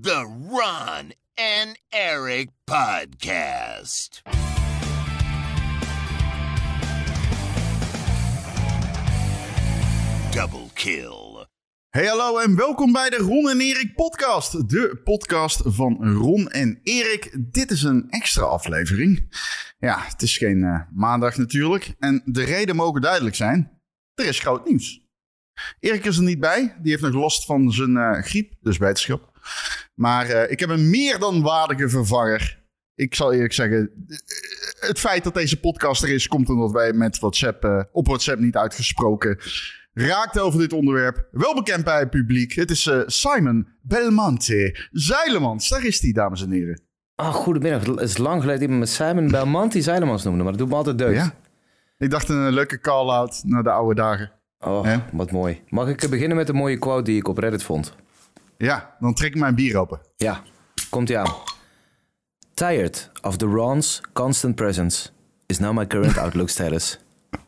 The Ron and Eric Podcast. Double kill. Hey hallo en welkom bij de Ron en Erik podcast. De podcast van Ron en Erik. Dit is een extra aflevering. Ja, het is geen eh, maandag natuurlijk. En de reden mogen duidelijk zijn. Er is groot nieuws. Erik is er niet bij. Die heeft nog last van zijn eh, griep, dus wetenschap. Maar eh, ik heb een meer dan waardige vervanger. Ik zal eerlijk zeggen, eh, het feit dat deze podcast er is, komt omdat wij met WhatsApp, eh, op WhatsApp niet uitgesproken raakten over dit onderwerp. Wel bekend bij het publiek. Het is Simon Belmonte. Zeilemans, daar is hij, dames en heren. Oh, goedemiddag. Het is lang geleden iemand met Simon Belmonti Zeilemans noemde, maar dat doet me altijd deugd. Ja. Ik dacht een leuke call-out naar de oude dagen. Oh, wat mooi. Mag ik beginnen met een mooie quote die ik op Reddit vond? Ja, dan trek ik mijn bier open. Ja, komt ie aan. Tired of the Ron's constant presence is now my current outlook status.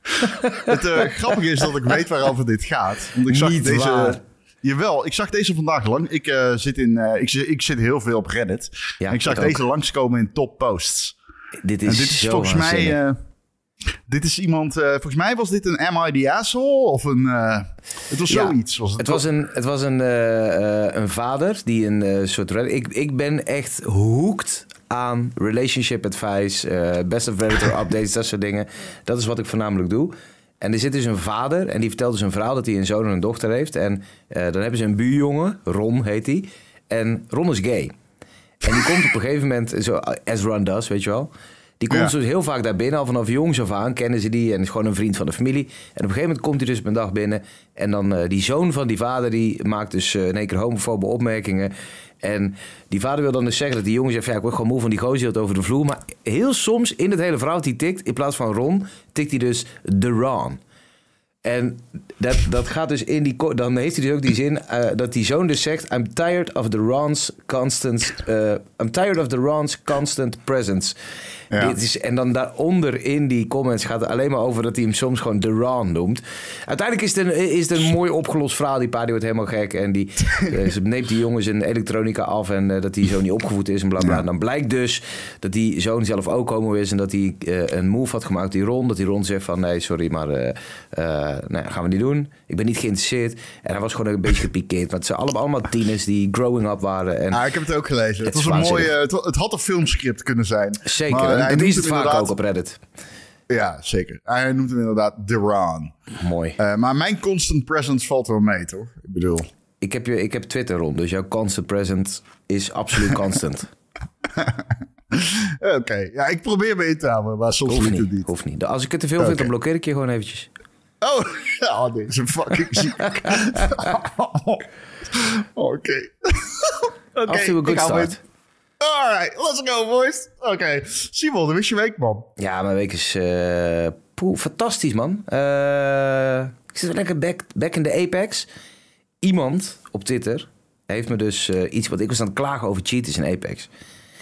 Het eh, grappige is dat ik weet waarover dit gaat. Want ik zag Niet deze. waar. Jawel, ik zag deze vandaag lang. Ik, eh, zit, in, eh, ik, ik zit heel veel op Reddit. Ja, en ik zag ik deze langskomen in top posts. Dit En is, dit is volgens mij. Dit is iemand. eh, volgens mij was dit een Am I the Asshole? Of een. eh, het was Ja, zoiets. Was het, Het was een, het was een, eh, een vader die een soort... Ik, ik ben echt hooked aan relationship advice, best of Redditor updates, dat soort dingen. Dat is wat ik voornamelijk doe. En er zit dus een vader en die vertelt dus een verhaal dat hij een zoon en een dochter heeft. En dan hebben ze een buurjongen, Ron heet hij. En Ron is gay. En die komt op een gegeven moment, zo as Ron does, weet je wel. Die komt dus heel vaak daar binnen, al vanaf jongs af aan kennen ze die en is gewoon een vriend van de familie. En op een gegeven moment komt hij dus op een dag binnen en dan eh, die zoon van die vader die maakt dus eh, in één keer homofobe opmerkingen. En die vader wil dan dus zeggen dat die jongen zegt, ja, ik word gewoon moe van die gozer die over de vloer. Maar heel soms in het hele verhaal hij tikt, in plaats van Ron, tikt hij dus de Ron. En dat, dat gaat dus in die... Dan heeft hij dus ook die zin eh, dat die zoon dus zegt... I'm tired of the Ron's constant... eh, I'm tired of the Ron's constant presence. Ja. Dit is, en dan daaronder in die comments gaat het alleen maar over... dat hij hem soms gewoon de Ron noemt. Uiteindelijk is het een, is het een mooi opgelost verhaal. Die pa die wordt helemaal gek. En die eh, ze neemt die jongen zijn elektronica af... en dat die zo niet opgevoed is en bla bla. Ja. En dan blijkt dus dat die zoon zelf ook homo is... en dat hij een move had gemaakt, die Ron. Dat die Ron zegt van... nee, sorry, maar nee, gaan we niet doen. Ik ben niet geïnteresseerd. En hij was gewoon een beetje gepikeerd. Het zijn allemaal, allemaal tieners die growing up waren. En Ah, ik heb het ook gelezen. Het, Het was een mooie, het, had een filmscript kunnen zijn. zeker, Maar en hij dat is het vaak inderdaad- ook op Reddit. Ja, zeker. Hij noemt hem inderdaad Ron. Mooi. Eh, maar mijn constant presence valt wel mee, toch? Ik bedoel... Ik heb, je, ik heb Twitter rond, dus jouw constant present is absoluut constant. Oké, ja, ik probeer me in te houden, maar soms Hoeft lukt het niet, niet. hoeft niet. Als ik het te veel vind, dan blokkeer ik je gewoon eventjes. Oh, ja, deze fucking ziek. Oké. Oké, a ik good hou in. Alright, let's go, boys. Oké, Simon, hoe is je week, man? Ja, mijn week is eh, poeh, fantastisch, man. Eh, ik zit lekker back, back in de Apex. Iemand op Twitter heeft me dus eh, iets... wat ik was aan het klagen over cheaters in Apex.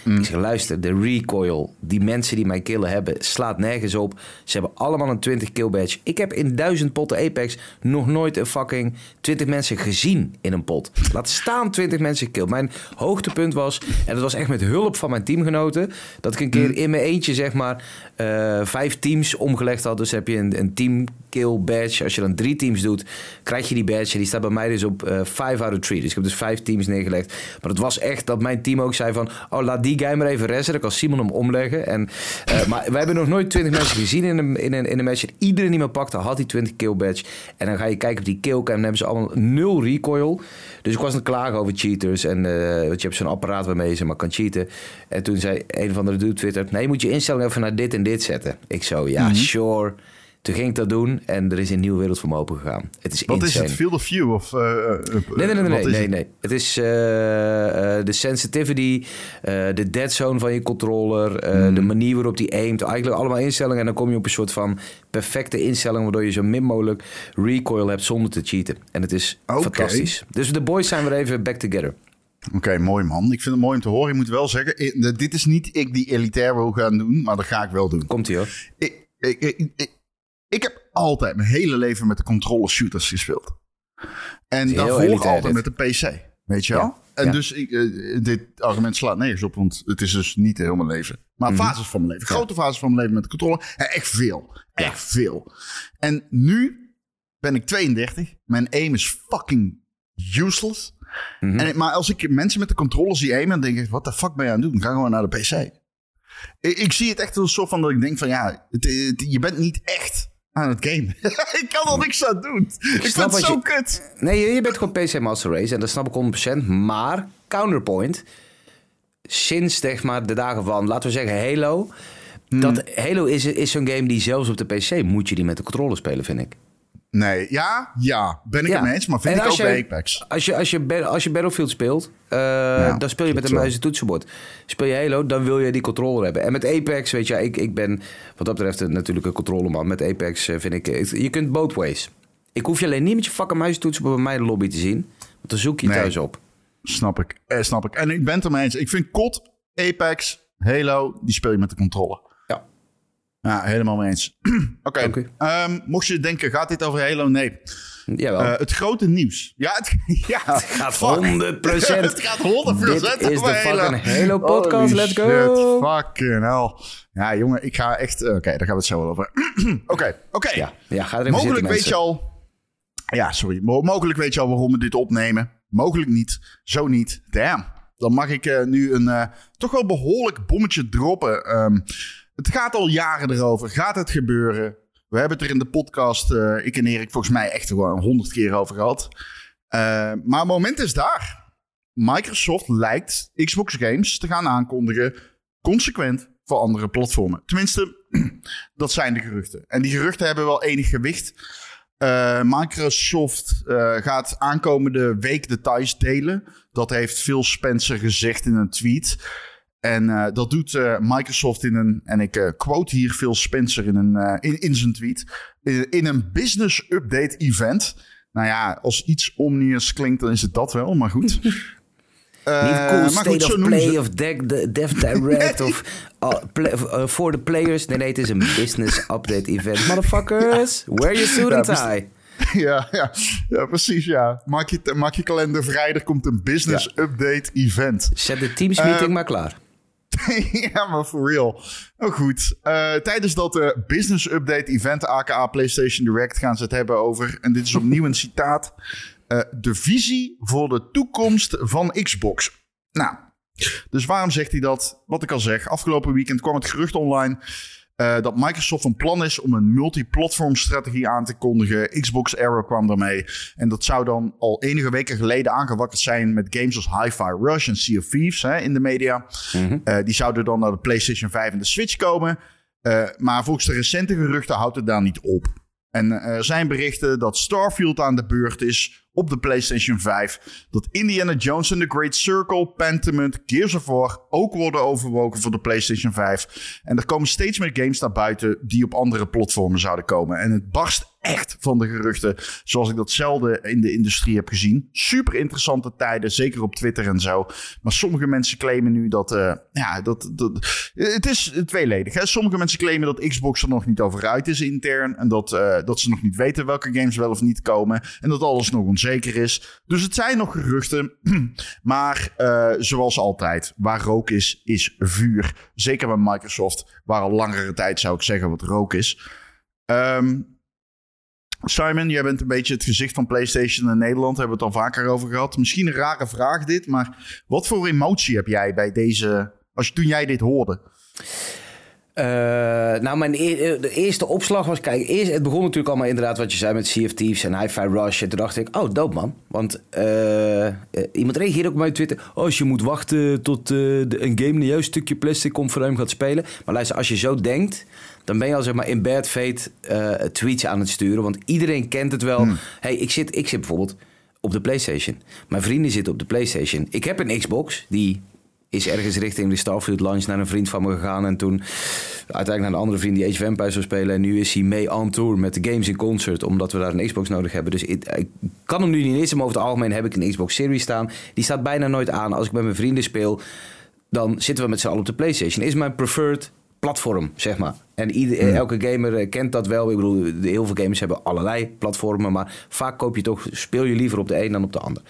Ik zeg, luister, de recoil, die mensen die mij killen hebben, slaat nergens op. Ze hebben allemaal een 20 kill badge. Ik heb in duizend potten Apex nog nooit een fucking 20 mensen gezien in een pot. Laat staan 20 mensen gekilld. Mijn hoogtepunt was, en dat was echt met hulp van mijn teamgenoten, dat ik een keer in mijn eentje zeg maar eh, vijf teams omgelegd had. Dus heb je een, een team kill badge. Als je dan drie teams doet, krijg je die badge. Die staat bij mij dus op eh 5 out of 3. Dus ik heb dus vijf teams neergelegd. Maar het was echt dat mijn team ook zei van... Oh, laat die guy maar even resten. Dan kan Simon hem omleggen. En, eh, maar we hebben nog nooit 20 mensen gezien in een, in een, in een match. En iedereen die me pakte, had die 20 kill badge. En dan ga je kijken op die killcam. Dan hebben ze allemaal nul recoil. Dus ik was aan het klagen over cheaters. En want je hebt zo'n apparaat waarmee je ze maar kan cheaten. En toen zei een of andere dude Twitter... Nee, moet je instelling even naar dit en dit zetten. Ik zo, ja, sure... Toen ging ik dat doen en er is een nieuwe wereld voor me open gegaan. Het is Wat is het? Field of view? Of, eh, eh, Nee, nee, nee, nee, nee, het? nee. Het is eh, eh, de sensitivity, eh, de dead zone van je controller, eh, Hmm. de manier waarop die aimt. Eigenlijk allemaal instellingen en dan kom je op een soort van perfecte instelling... waardoor je zo min mogelijk recoil hebt zonder te cheaten. En het is fantastisch. Dus de boys zijn weer even back together. Oké, mooi man. Ik vind het mooi om te horen. Ik moet wel zeggen, eh, dit is niet ik die elitair wil gaan doen, maar dat ga ik wel doen. Komt ie hoor. Ik, ik, ik, ik, heb altijd mijn hele leven met de controller shooters gespeeld. En daarvoor altijd met de PC. Weet je wel? En Ja. dus ik, eh, dit argument slaat nergens op, want het is dus niet heel mijn leven. Maar Mhm. fases van mijn leven. Grote fases van mijn leven met de controle. Ja, echt veel. Echt veel. En nu ben ik 32. Mijn aim is fucking useless. Mhm. en, maar als ik mensen met de controle zie aimen, dan denk ik, wat de fuck ben je aan het doen? Ga gewoon naar de PC. Ik, ik zie het echt als een soort van dat ik denk van, ja, het, het- je bent niet echt aan het gamen. ik kan er niks aan doen. Ik, vind snap het zo je- kut. Nee, je, je bent gewoon PC Master Race en dat snap ik 100%. Maar, counterpoint, sinds zeg maar de dagen van, laten we zeggen Halo... Hmm. Dat Halo is, is zo'n game die zelfs op de PC moet je die met de controller spelen, vind ik. Nee, ja, ja, ben ik Ja. het mee eens, maar vind En ik ook je- bij Apex. Als je, als je, als je Battlefield speelt, eh, dan speel je met een muis en toetsenbord. Speel je Halo, dan wil je die controller hebben. En met Apex, weet je, ik, ik ben wat dat betreft natuurlijk een controleman. Met Apex eh, vind ik, eh, je kunt both ways. Ik hoef je alleen niet met je fucking muis en toetsenbord bij mij de lobby te zien. Want dan zoek je Nee. thuis op. Snap ik, eh, snap ik. En ik ben het ermee eens. Ik vind COD, Apex, Halo, die speel je met de controle. Ja. Ja, helemaal mee eens. Oké, u. ehm, mocht je denken, gaat dit over Halo? Nee. Jawel. Eh, het grote nieuws. Ja, het, ja, gaat fuck. 100%. het gaat 100% Dit is over de fucking Halo. Halo podcast. Holy Let's go. Shit, fucking hell. Ja, jongen, ik ga echt... Oké, daar gaan we het zo wel over. Oké, oké. ja, ja, ga er even Mogelijk zitten, weet je al. Ja, sorry. Mo- mogelijk weet je al waarom we dit opnemen. Mogelijk niet. Zo niet. Damn. Dan mag ik eh, nu een eh, toch wel behoorlijk bommetje droppen. Ehm, het gaat al jaren erover. Gaat het gebeuren? We hebben het er in de podcast, eh, ik en Erik, volgens mij echt gewoon honderd keer over gehad. Eh, maar het moment is daar. Microsoft lijkt Xbox Games te gaan aankondigen. Consequent voor andere platformen. Tenminste, dat zijn de geruchten. En die geruchten hebben wel enig gewicht. Eh, Microsoft gaat aankomende week details delen. Dat heeft Phil Spencer gezegd in een tweet. En eh, dat doet eh, Microsoft in een, en ik eh, quote hier Phil Spencer in, een, in, in zijn tweet, in, in een business update event. Nou ja, als iets omnius klinkt, dan is het dat wel, maar goed. Niet cool state goed, of ze play of deck, de, dev direct of for the players. Nee, nee, het is een business update event. Motherfuckers, wear your suit and Ja, tie. Ja, ja, ja, precies, ja. Maak je, maak je kalender vrij, er komt een business update event. Zet de Teams meeting maar klaar. ja, maar for real. Oh, goed. Eh, tijdens dat eh, business update event, aka PlayStation Direct, gaan ze het hebben over, en dit is opnieuw een citaat, eh, de visie voor de toekomst van Xbox. Nou, dus waarom zegt hij dat? Wat ik al zeg, afgelopen weekend kwam het gerucht online eh, dat Microsoft van plan is om een multiplatform strategie aan te kondigen. Xbox Arrow kwam daarmee. En dat zou dan al enige weken geleden aangewakkerd zijn met games als Hi-Fi Rush en Sea of Thieves hè, in de media. Eh, die zouden dan naar de PlayStation 5 en de Switch komen. Eh, maar volgens de recente geruchten houdt het daar niet op. En er zijn berichten dat Starfield aan de beurt is op de PlayStation 5. Dat Indiana Jones and the Great Circle, Pentiment, Gears of War ook worden overwogen voor de PlayStation 5. En er komen steeds meer games naar buiten die op andere platformen zouden komen. En het barst echt van de geruchten, zoals ik dat zelden in de industrie heb gezien. Super interessante tijden, zeker op Twitter en zo. Maar sommige mensen claimen nu dat, eh, ja, dat, dat, het is tweeledig. Hè? Sommige mensen claimen dat Xbox er nog niet over uit is intern. En dat, eh, dat ze nog niet weten welke games wel of niet komen. En dat alles nog onzeker is. Dus het zijn nog geruchten. maar eh, zoals altijd, waar rook is, is vuur. Zeker bij Microsoft, waar al langere tijd zou ik zeggen wat rook is. Ehm, Simon, jij bent een beetje het gezicht van PlayStation in Nederland. Daar hebben we het al vaker over gehad. Misschien een rare vraag dit, maar wat voor emotie heb jij bij deze... Als toen jij dit hoorde? Eh, nou, mijn e- de eerste opslag was... Kijk, eerst, het begon natuurlijk allemaal inderdaad wat je zei met Thieves en Hi-Fi Rush. En toen dacht ik, oh, dope man. Want eh, eh, iemand reageerde ook op mijn Twitter... Oh, als je moet wachten tot eh, een game een juist stukje plastic komt voor hem gaat spelen. Maar luister, als je zo denkt... Dan ben je al zeg maar in bad fate eh, tweets aan het sturen. Want iedereen kent het wel. Hey, ik zit, ik zit bijvoorbeeld op de PlayStation. Mijn vrienden zitten op de PlayStation. Ik heb een Xbox die is ergens richting de Starfield launch naar een vriend van me gegaan. En toen uiteindelijk naar een andere vriend die Age of Empires zou spelen. En nu is hij mee on tour met de games in concert. Omdat we daar een Xbox nodig hebben. Dus ik, ik kan hem nu niet eens. Maar over het algemeen heb ik een Xbox Series staan. Die staat bijna nooit aan. Als ik met mijn vrienden speel, dan zitten we met z'n allen op de PlayStation. Is mijn preferred platform, zeg maar. En ieder, elke gamer eh, kent dat wel. Ik bedoel, heel veel gamers hebben allerlei platformen, maar vaak koop je toch, speel je liever op de een dan op de ander.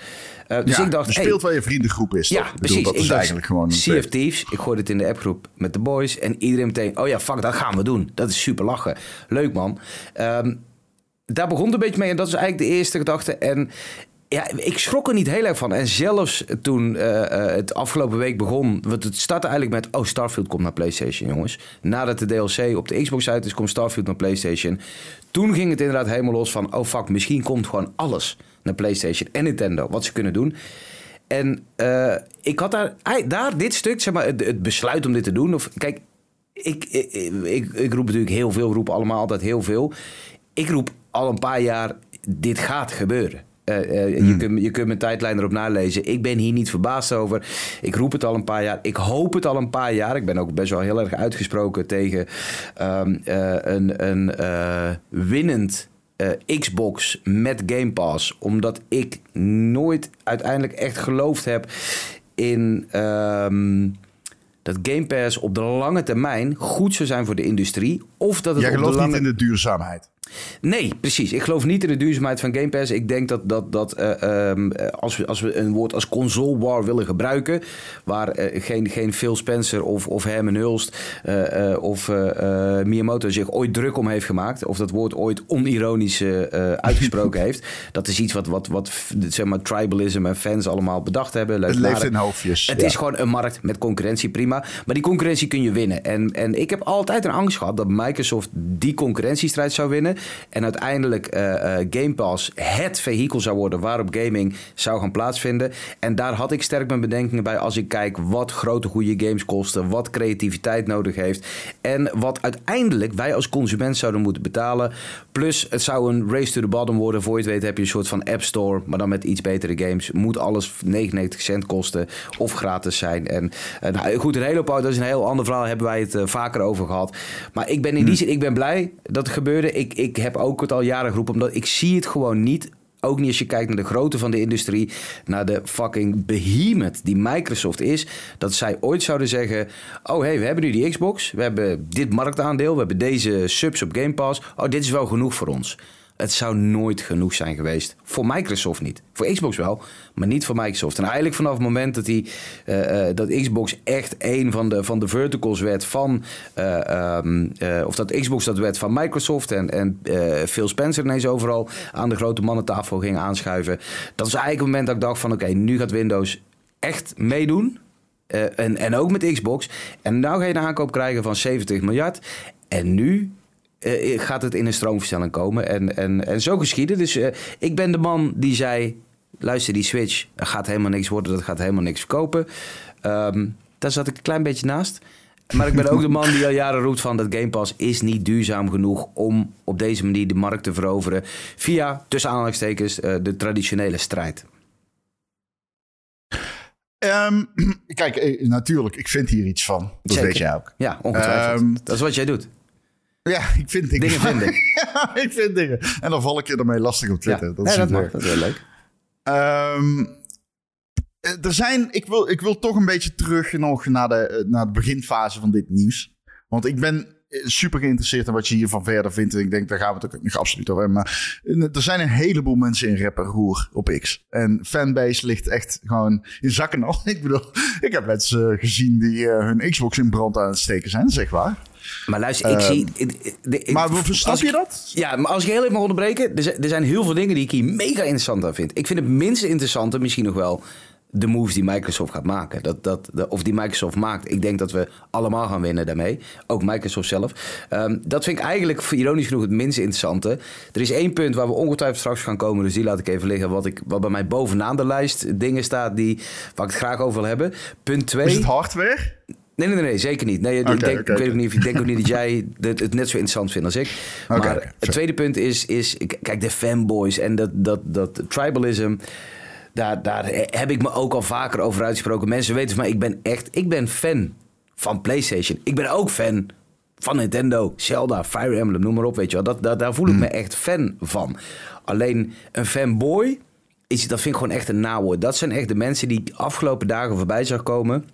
Eh, dus ja, ik dacht, je hey, speelt waar je vriendengroep is. ja, toch? Ik bedoel, precies. Dat ik is dacht, eigenlijk gewoon... een Sea of Thieves. Ik gooi het in de appgroep met de boys. En iedereen meteen, oh ja, fuck, dat gaan we doen. Dat is super lachen. Leuk, man. Ehm, daar begon het een beetje mee. En dat is eigenlijk de eerste gedachte. En ja, ik schrok er niet heel erg van. En zelfs toen eh, eh, het afgelopen week begon... Want het startte eigenlijk met... Oh, Starfield komt naar PlayStation, jongens. Nadat de DLC op de Xbox uit is... komt Starfield naar PlayStation. Toen ging het inderdaad helemaal los van... Oh, fuck, misschien komt gewoon alles naar PlayStation en Nintendo. Wat ze kunnen doen. En eh, ik had daar, daar dit stuk, zeg maar, het, het besluit om dit te doen. Of, kijk, ik, ik, ik, ik roep natuurlijk heel veel, roep allemaal altijd heel veel. Ik roep al een paar jaar, dit gaat gebeuren. Eh, eh, je, kunt, je kunt mijn tijdlijn erop nalezen. Ik ben hier niet verbaasd over. Ik roep het al een paar jaar. Ik hoop het al een paar jaar. Ik ben ook best wel heel erg uitgesproken tegen ehm, eh, een, een winnend Xbox met Game Pass. Omdat ik nooit uiteindelijk echt geloofd heb in ehm, dat Game Pass op de lange termijn goed zou zijn voor de industrie. Of dat het Jij op de gelooft lange... niet in de duurzaamheid. Nee, precies. Ik geloof niet in de duurzaamheid van Game Pass. Ik denk dat, dat, dat eh, ehm, eh, als, we, als we een woord als console war willen gebruiken... waar eh, geen, geen Phil Spencer of, of Herman Hulst eh, of Miyamoto zich ooit druk om heeft gemaakt... of dat woord ooit onironisch uitgesproken heeft... dat is iets wat, wat, wat zeg maar, tribalism en fans allemaal bedacht hebben. Het leeft Leuk in hoofdjes. het ja. is gewoon een markt met concurrentie, prima. Maar die concurrentie kun je winnen. En, en ik heb altijd een angst gehad dat Microsoft die concurrentiestrijd zou winnen. En uiteindelijk eh, Game Pass het vehikel zou worden waarop gaming zou gaan plaatsvinden. En daar had ik sterk mijn bedenkingen bij als ik kijk wat grote goede games kosten. Wat creativiteit nodig heeft. En wat uiteindelijk wij als consument zouden moeten betalen. Plus het zou een race to the bottom worden. Voor je het weet heb je een soort van app store. Maar dan met iets betere games. Moet alles 99 cent kosten. Of gratis zijn. En eh, nou, goed, een hele hoop dat is een heel ander verhaal. Hebben wij het vaker over gehad. Maar ik ben in die zin, ik ben blij dat het gebeurde. Ik, ik heb ook het al jaren geroepen. Omdat ik zie het gewoon niet. Ook niet als je kijkt naar de grootte van de industrie. Naar de fucking behemoth die Microsoft is. Dat zij ooit zouden zeggen... Oh, hey, we hebben nu die Xbox. We hebben dit marktaandeel. We hebben deze subs op Game Pass. Oh, dit is wel genoeg voor ons. Het zou nooit genoeg zijn geweest. Voor Microsoft niet. Voor Xbox wel, maar niet voor Microsoft. En eigenlijk vanaf het moment dat, die, eh, eh, dat Xbox echt een van de, van de verticals werd van... eh, ehm, eh, of dat Xbox dat werd van Microsoft... en, en Phil Spencer ineens overal aan de grote mannentafel ging aanschuiven. Dat is eigenlijk het moment dat ik dacht van... oké, nu gaat Windows echt meedoen... En, en ook met Xbox. En nou ga je een aankoop krijgen van 70 miljard. En nu eh, gaat het in een stroomversnelling komen. En, en, en zo geschieden. Dus eh, ik ben de man die zei... luister, die Switch dat gaat helemaal niks worden. Dat gaat helemaal niks verkopen. Ehm, daar zat ik een klein beetje naast. Maar ik ben ook de man die al jaren roept van... dat Game Pass is niet duurzaam genoeg... om op deze manier de markt te veroveren... via, tussen aanhalingstekens, eh, de traditionele strijd. Ehm, kijk, eh, natuurlijk, ik vind hier iets van. Dat Zeker. weet jij ook. Ja, ongetwijfeld. Ehm, dat is wat jij doet. Ja, ik vind dingen. Dingen vinden. ja, ik vind dingen. En dan val ik je ermee lastig op Twitter. ja. Dat Nee, is dat mag. Dat is wel leuk. Ehm, eh, er zijn, ik wil, ik wil toch een beetje terug nog naar de, eh, naar de beginfase van dit nieuws. Want ik ben eh, super geïnteresseerd in wat je hiervan verder vindt. En ik denk, daar gaan we het ook nog absoluut over hebben. Maar er zijn een heleboel mensen in rapper roer op X. En fanbase ligt echt gewoon in zakken al. Ik bedoel, ik heb mensen gezien die hun Xbox in brand aan het steken zijn. Zeg waar. Maar luister, ik zie... ik- ik- ik- Maar snap je dat? Ja, maar als ik heel even mag onderbreken... Er zijn, er zijn heel veel dingen die ik hier mega interessant aan vind. Ik vind het minst interessante misschien nog wel... de moves die Microsoft gaat maken. Dat, dat, de- of die Microsoft maakt. Ik denk dat we allemaal gaan winnen daarmee. Ook Microsoft zelf. Ehm, dat vind ik eigenlijk ironisch genoeg het minst interessante. Er is één punt waar we ongetwijfeld straks gaan komen. Dus die laat ik even liggen. Wat, ik, wat bij mij bovenaan de lijst dingen staat... Die, waar ik het graag over wil hebben. Punt twee... Is het hardware? Nee, nee, nee, nee, zeker niet. Nee, ik, denk, ik weet ook niet, ik denk ook niet dat jij het, het net zo interessant vindt als ik. Maar het tweede punt is, is, kijk, de fanboys en dat, dat, dat tribalism. Daar, daar heb ik me ook al vaker over uitgesproken. Mensen weten van mij, ik ben echt, ik ben fan van PlayStation. Ik ben ook fan van Nintendo, Zelda, Fire Emblem, noem maar op, weet je wel. Dat, dat, daar voel ik me echt fan van. Alleen een fanboy, is, dat vind ik gewoon echt een nawoord. Dat zijn echt de mensen die ik afgelopen dagen voorbij zag komen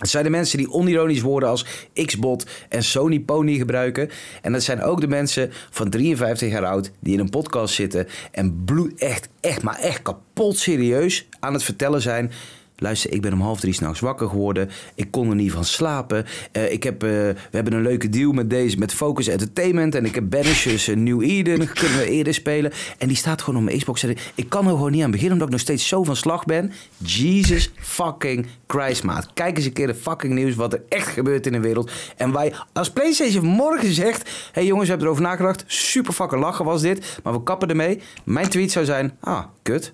Het zijn de mensen die onironisch woorden als Xbot en Sony Pony gebruiken. En dat zijn ook de mensen van 53 jaar oud die in een podcast zitten en bloed echt, echt, maar echt kapot serieus aan het vertellen zijn. Luister, ik ben om half drie s'nachts wakker geworden. Ik kon er niet van slapen. Eh, ik heb, eh, we hebben een leuke deal met deze, met Focus Entertainment. En ik heb Banishers uh, New Eden, kunnen we eerder spelen. En die staat gewoon op mijn Xbox. Ik kan er gewoon niet aan beginnen, omdat ik nog steeds zo van slag ben. Jesus fucking Christ, maat. Kijk eens een keer de fucking nieuws, wat er echt gebeurt in de wereld. En wij, als PlayStation morgen zegt... Hé hey jongens, we hebben erover nagedacht. Super fucking lachen was dit. Maar we kappen ermee. Mijn tweet zou zijn, ah, kut.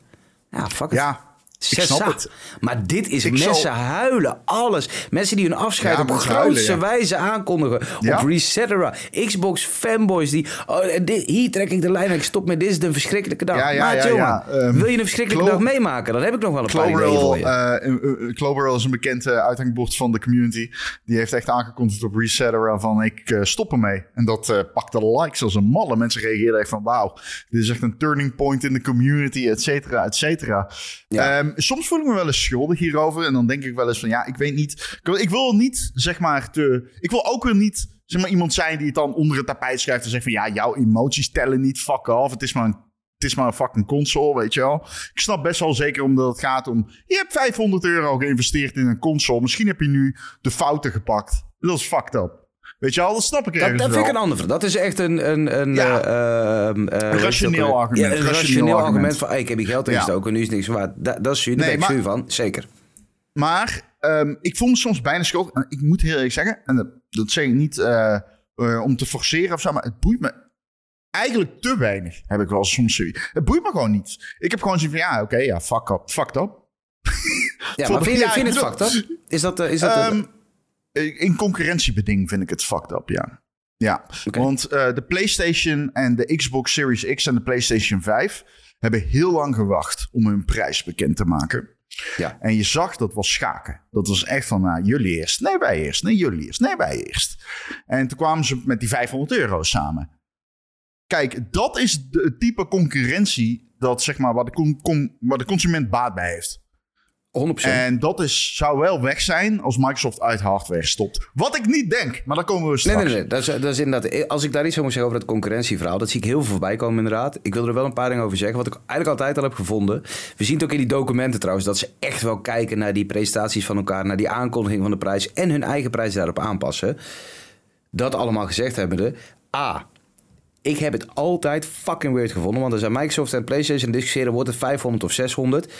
Ja, fuck it. Ja, het. Maar dit is Ik mensen zal- huilen, alles. Mensen die hun afscheid Ja, op grootste huilen, ja. wijze aankondigen. Ja. Op Resetera. Xbox fanboys die... Oh, dit- hier trek ik de lijn en ik stop met dit is een verschrikkelijke dag. Ja, ja, Maat, jongen. Ehm, wil je een verschrikkelijke Clo- dag meemaken? Dan heb ik nog wel een paar ideeën voor je. eh, eh, is een bekend eh, uithangbord van de community. Die heeft echt aangekondigd op Resetter van ik stop ermee. En dat pakte likes als een malle. Mensen reageerden echt van wauw, dit is echt een turning point in de community, et cetera, et cetera. Ja. Ehm, soms voel ik me wel eens schuldig hierover. En dan denk ik wel eens van ja, ik weet niet. Ik wil, niet zeg maar te... Ik wil ook weer niet zeg maar, iemand zijn die het dan onder het tapijt schrijft en zegt van ja, jouw emoties tellen niet, fuck off. Het is maar een het is maar een fucking console, weet je wel. Ik snap best wel zeker omdat het gaat om... Je hebt 500 euro geïnvesteerd in een console. Misschien heb je nu de fouten gepakt. Dat is fucked up. Weet je wel, dat snap ik Dat, ergens dat vind ik een ander. Dat is echt een... een, een Ja. eh, ehm, eh, heet rationeel ook? argument, Ja, een rationeel argument, van... Hey, ik heb hier geld Ja. ingestoken, nu is niks waard. Da- dat is daar Nee, ben ik van. Zeker. Maar ehm, ik voel me soms bijna schuldig. En ik moet heel eerlijk zeggen, en dat, dat zeg ik niet eh, om te forceren of zo, maar het boeit me eigenlijk te weinig, heb ik wel soms zoiets. Het boeit me gewoon niet. Ik heb gewoon zoiets van, ja, oké, ja, fuck up, fucked up. Ja, maar vind je, ja, vind het fucked up? Is dat... is dat eh, Ehm, in concurrentiebeding vind ik het fucked up, ja. Ja, want eh, de PlayStation en de Xbox Series X en de PlayStation 5 hebben heel lang gewacht om hun prijs bekend te maken. Ja. En je zag dat was schaken. Dat was echt van, nou, jullie eerst, nee, wij eerst, nee, jullie eerst, nee, wij eerst. En toen kwamen ze met die 500 euro samen. Kijk, dat is het type concurrentie dat, zeg maar, waar de, con- con- waar de consument baat bij heeft. 100%. En dat is, zou wel weg zijn als Microsoft uit hardware stopt. Wat ik niet denk, maar daar komen we Nee, straks. nee, nee. Dat is, dat is inderdaad, als ik daar iets over moet zeggen over dat concurrentieverhaal, dat zie ik heel veel voorbij komen inderdaad. Ik wil er wel een paar dingen over zeggen, wat ik eigenlijk altijd al heb gevonden. We zien het ook in die documenten trouwens, dat ze echt wel kijken naar die presentaties van elkaar, naar die aankondiging van de prijs en hun eigen prijs daarop aanpassen. Dat allemaal gezegd hebbende, A, ik heb het altijd fucking weird gevonden. Want er zijn Microsoft en PlayStation discussiëren, wordt het 500 of 600?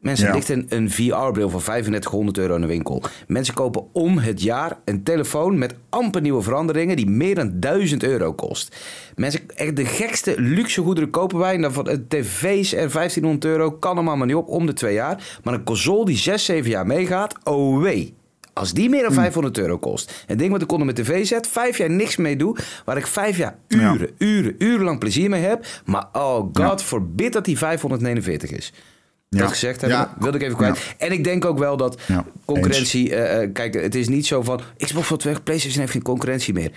Mensen, Ja. ligt een, VR-bril voor 3500 euro in de winkel. Mensen kopen om het jaar een telefoon met amper nieuwe veranderingen... die meer dan 1000 euro kost. Mensen, echt de gekste luxe goederen kopen wij. En dan van tv's en 1500 euro kan hem allemaal niet op om de twee jaar. Maar een console die 6, 7 jaar meegaat, oh wee. Als die meer dan 500 euro kost. Een ding wat ik onder mijn tv zet, vijf jaar niks mee doe. Waar ik vijf jaar Ja. uren, uren, urenlang plezier mee heb. Maar oh god, Ja. forbid dat die 549 is. Ja. Dat gezegd hebben, Ja. wilde ik even kwijt. En ik denk ook wel dat Ja, concurrentie... eh, kijk, het is niet zo van... Xbox wordt weg, PlayStation heeft geen concurrentie meer.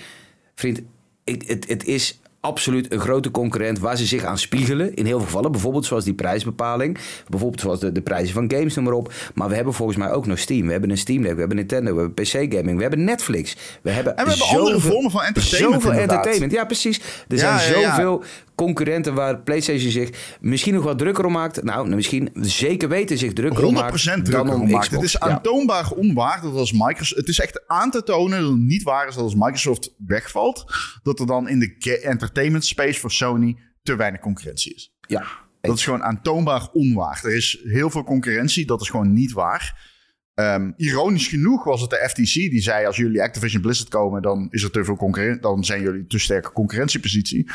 Vriend, ik, het, het is absoluut een grote concurrent... waar ze zich aan spiegelen. In heel veel gevallen. Bijvoorbeeld zoals die prijsbepaling. Bijvoorbeeld zoals de, de prijzen van games, noem maar op. Maar we hebben volgens mij ook nog Steam. We hebben een Steam Deck, we hebben Nintendo, we hebben PC-gaming... we hebben Netflix. We hebben En we hebben andere zoveel- vormen van entertainment, Zoveel inderdaad. entertainment, ja precies. Er Ja, zijn ja, ja. zoveel concurrenten waar PlayStation zich misschien nog wat drukker om maakt. Nou, misschien zeker weten zich drukker om 100% maakt drukker dan om om maakt. Het is aantoonbaar onwaar dat als Microsoft... Het is echt aan te tonen dat het niet waar is dat als Microsoft wegvalt... dat er dan in de ga- entertainment space voor Sony te weinig concurrentie is. Ja. Dat is gewoon aantoonbaar onwaar. Er is heel veel concurrentie, dat is gewoon niet waar. Ehm, ironisch genoeg was het de FTC die zei... als jullie Activision Blizzard komen, dan is er te veel concurrentie... dan zijn jullie te sterke concurrentiepositie.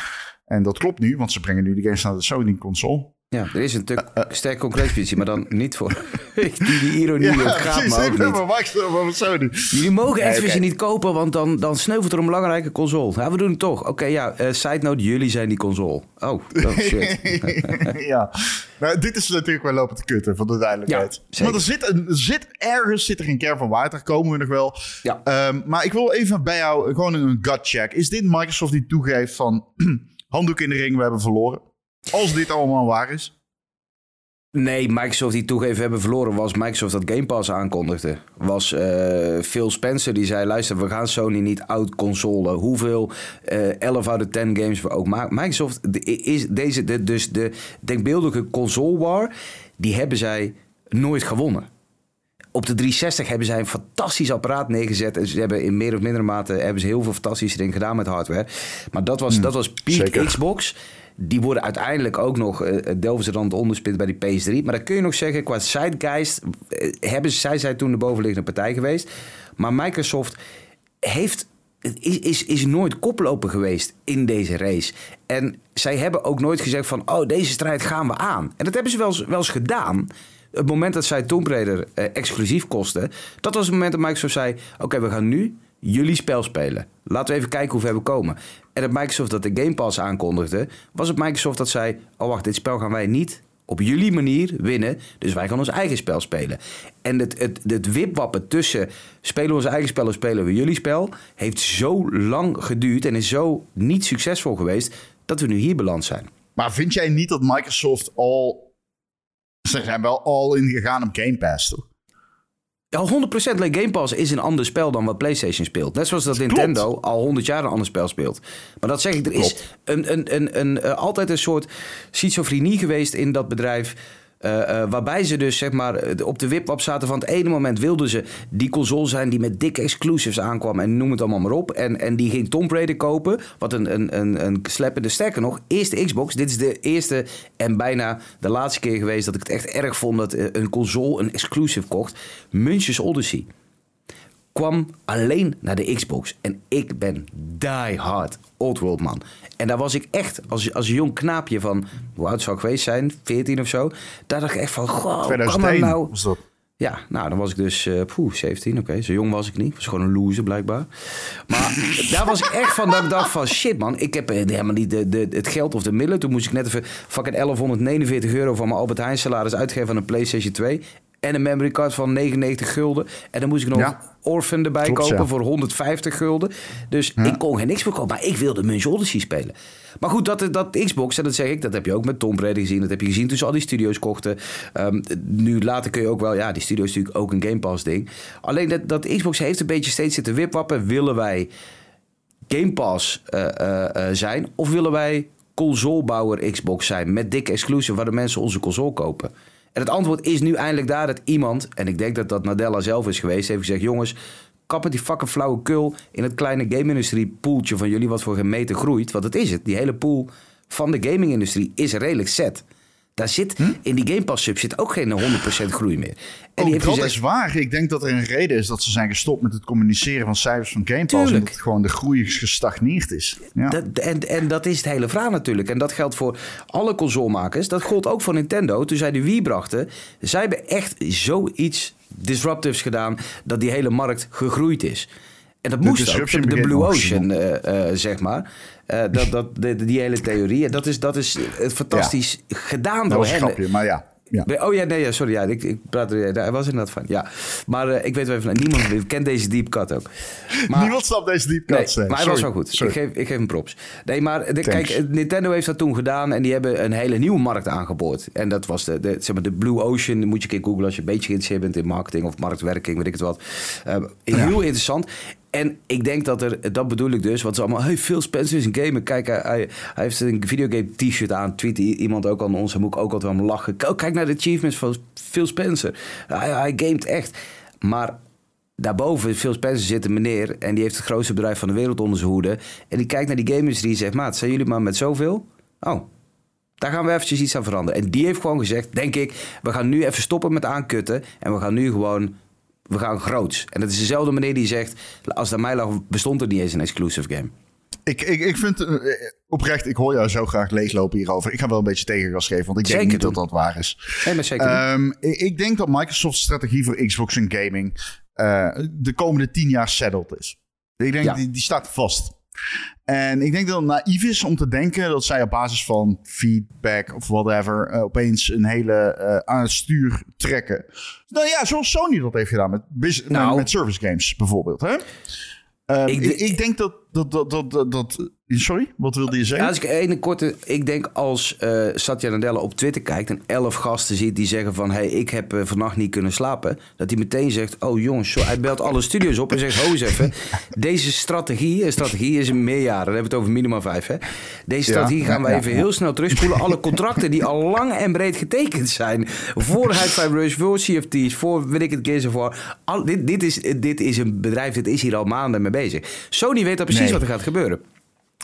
En dat klopt nu, want ze brengen nu de games naar de Sony-console. Ja, er is een Eh, stuk sterke concurrentiepositie, maar dan niet voor... die, die ironie het gaat me ook Ik ben niet. van van Sony. Jullie mogen Nee, oké. niet kopen, want dan, dan sneuvelt er een belangrijke console. Ja, we doen het toch. Oké, ja, eh, side note, jullie zijn die console. Oh, oh shit. ja, nou, dit is natuurlijk wel lopen te kutten, voor de duidelijkheid. Ja, maar er zit, een, zit ergens zit er een kern van daar komen we nog wel. Ja. Ehm, maar ik wil even bij jou gewoon een gut check. Is dit Microsoft die toegeeft van handdoek in de ring, we hebben verloren? Als dit allemaal waar is. Nee, Microsoft die toegeven hebben verloren was Microsoft dat Game Pass aankondigde. Was uh, Phil Spencer die zei, luister, we gaan Sony niet out-consolen. Hoeveel uh, 11 out of 10 games we ook maken. Microsoft is deze, de, dus de denkbeeldige console war, die hebben zij nooit gewonnen. Op de 360 hebben zij een fantastisch apparaat neergezet. En ze hebben in meer of mindere mate hebben ze heel veel fantastische dingen gedaan met hardware. Maar dat was, mm, dat was peak Xbox. Die worden uiteindelijk ook nog, uh, dan het onderspit bij die PS3. Maar dan kun je nog zeggen, qua Zeitgeist, uh, hebben, zij zijn toen de bovenliggende partij geweest. Maar Microsoft heeft is, is, is nooit koploper geweest in deze race. En zij hebben ook nooit gezegd van, oh, deze strijd gaan we aan. En dat hebben ze wel wel eens gedaan. Het moment dat zij Tomb Raider eh, exclusief kosten, dat was het moment dat Microsoft zei, oké, we gaan nu jullie spel spelen. Laten we even kijken hoe ver we komen. En dat Microsoft dat de Game Pass aankondigde, was het Microsoft dat zei: Oh wacht, dit spel gaan wij niet op jullie manier winnen. Dus wij gaan ons eigen spel spelen. En het, het, het wipwappen tussen spelen we ons eigen spel of spelen we jullie spel, heeft zo lang geduurd en is zo niet succesvol geweest dat we nu hier beland zijn. Maar vind jij niet dat Microsoft al. Ze zijn wel al in gegaan op Game Pass, toch? Ja, 100% Game Pass is een ander spel dan wat PlayStation speelt. Net zoals dat Nintendo al 100 jaar een ander spel speelt. Maar dat zeg ik, er is een, een, een, een, uh, altijd een soort schizofrenie geweest in dat bedrijf. Uh, uh, waarbij ze dus zeg maar op de wipwap zaten van het ene moment wilden ze die console zijn die met dikke exclusives aankwam en noem het allemaal maar op. En, en die ging Tomb Raider kopen, wat een, een, een, een sleppende sterker nog. Eerste Xbox, dit is de eerste en bijna de laatste keer geweest dat ik het echt erg vond dat een console een exclusive kocht. Munch's Odyssey kwam alleen naar de Xbox. En ik ben die hard Oldworld man. En daar was ik echt, als, als jong knaapje van, hoe oud zou ik geweest zijn? 14 of zo. Daar dacht ik echt van, goh, 2001 kan nou... was dat. Ja, nou, dan was ik dus uh, poeh, 17, oké. Zo jong was ik niet. was gewoon een loser, blijkbaar. Maar daar was ik echt van dat ik dacht van... shit, man, ik heb helemaal niet de, de, het geld of de middelen. Toen moest ik net even fucking 1149 euro... van mijn Albert Heijn salaris uitgeven aan een PlayStation 2 en een memory card van 99 gulden. En dan moest ik nog ja. Orphan erbij kopen voor 150 gulden. Dus ik kon geen niks kopen, maar ik wilde Munch Odyssey spelen. Maar goed, dat, dat Xbox, en dat zeg ik, dat heb je ook met Tom Brady gezien. Dat heb je gezien toen ze al die studio's kochten. Um, nu later kun je ook wel, ja, die studio is natuurlijk ook een Game Pass ding. Alleen dat, dat Xbox heeft een beetje steeds zitten wipwappen. Willen wij Game Pass uh, uh, uh, zijn? Of willen wij consolebouwer Xbox zijn met dikke exclusive waar de mensen onze console kopen? En het antwoord is nu eindelijk daar dat iemand, en ik denk dat dat Nadella zelf is geweest, heeft gezegd: jongens, kappen die fucking flauwe kul in het kleine game-industrie poeltje van jullie wat voor gemeten groeit. Want dat is het. Die hele pool van de gaming-industrie is redelijk set. Daar zit hm? in die Game Pass sub zit ook geen 100% groei meer. En die heeft dat is waar. Ik denk dat er een reden is dat ze zijn gestopt met het communiceren van cijfers van Game Pass. En dat gewoon de groei gestagneerd is. Ja. Dat, en, en dat is het hele verhaal natuurlijk. En dat geldt voor alle consolemakers. Dat gold ook voor Nintendo. Toen zij de Wii brachten. Zij hebben echt zoiets disruptives gedaan. Dat die hele markt gegroeid is. En dat moest ook, de, de Blue Ocean, uh, uh, zeg maar. Uh, dat, dat, die hele theorie. Dat is, dat is fantastisch ja. gedaan dat door. Grapje, maar ja. Ja. Oh ja, nee, sorry. Ja, ik, ik praat er. Daar was inderdaad van. Ja. Maar uh, ik weet wel even. Niemand kent deze deep cut ook. Maar, niemand snapt deze deep cut. Nee, maar hij was wel goed. Ik geef, ik geef hem props. Nee, maar de, kijk, Nintendo heeft dat toen gedaan. En die hebben een hele nieuwe markt aangeboord. En dat was de, de, zeg maar de Blue Ocean. Moet je een keer googlen als je een beetje geïnteresseerd bent in marketing of marktwerking, weet ik het wat. Uh, heel interessant. En ik denk dat er, dat bedoel ik dus, wat ze allemaal, hey, Phil Spencer is een gamer. Kijk, hij, hij heeft een videogame t-shirt aan. Tweet iemand ook aan ons, en moet ook altijd wel lachen. Kijk naar de achievements van Phil Spencer. Hij, hij gamet echt. Maar daarboven, Phil Spencer zit een meneer en die heeft het grootste bedrijf van de wereld onder zijn hoede. En die kijkt naar die game-industrie en zegt, maat, zijn jullie maar met zoveel? Oh, daar gaan we eventjes iets aan veranderen. En die heeft gewoon gezegd, denk ik, we gaan nu even stoppen met aankutten. En we gaan nu gewoon we gaan groots. En dat is dezelfde meneer die zegt, als dat mij lag, bestond er niet eens een exclusive game. Ik, ik, ik vind uh, oprecht, ik hoor jou zo graag leeglopen hierover. Ik ga wel een beetje tegengas geven, want ik zeker denk niet dat dat waar is. Nee, maar zeker um, ik, ik, denk dat Microsoft's strategie voor Xbox en gaming uh, de komende tien jaar settled is. Ik denk, ja. die, die staat vast. En ik denk dat het naïef is om te denken dat zij op basis van feedback of whatever uh, opeens een hele uh, aan het stuur trekken. Nou ja, zoals Sony dat heeft gedaan met, nou, met service games bijvoorbeeld. Hè? Um, ik, ik, denk dat, dat, dat, dat, dat- Sorry, wat wilde je Ja, zeggen? als ik een korte, ik denk als eh Satya Nadella op Twitter kijkt en elf gasten ziet die zeggen van, hey, ik heb eh, vannacht niet kunnen slapen, dat hij meteen zegt, oh jongens, hij belt alle studio's op en zegt, ho eens even, deze strategie, een strategie is een meerjaren, dan hebben we het over minimaal vijf, hè? Deze Ja, strategie gaan wij ja, even heel snel terugspoelen, alle contracten die al lang en breed getekend zijn, voor High Five Rush, voor CFT's, voor weet ik het Gears of War, al, dit, dit, is, dit is een bedrijf, dit is hier al maanden mee bezig. Sony weet al precies Nee. wat er gaat gebeuren.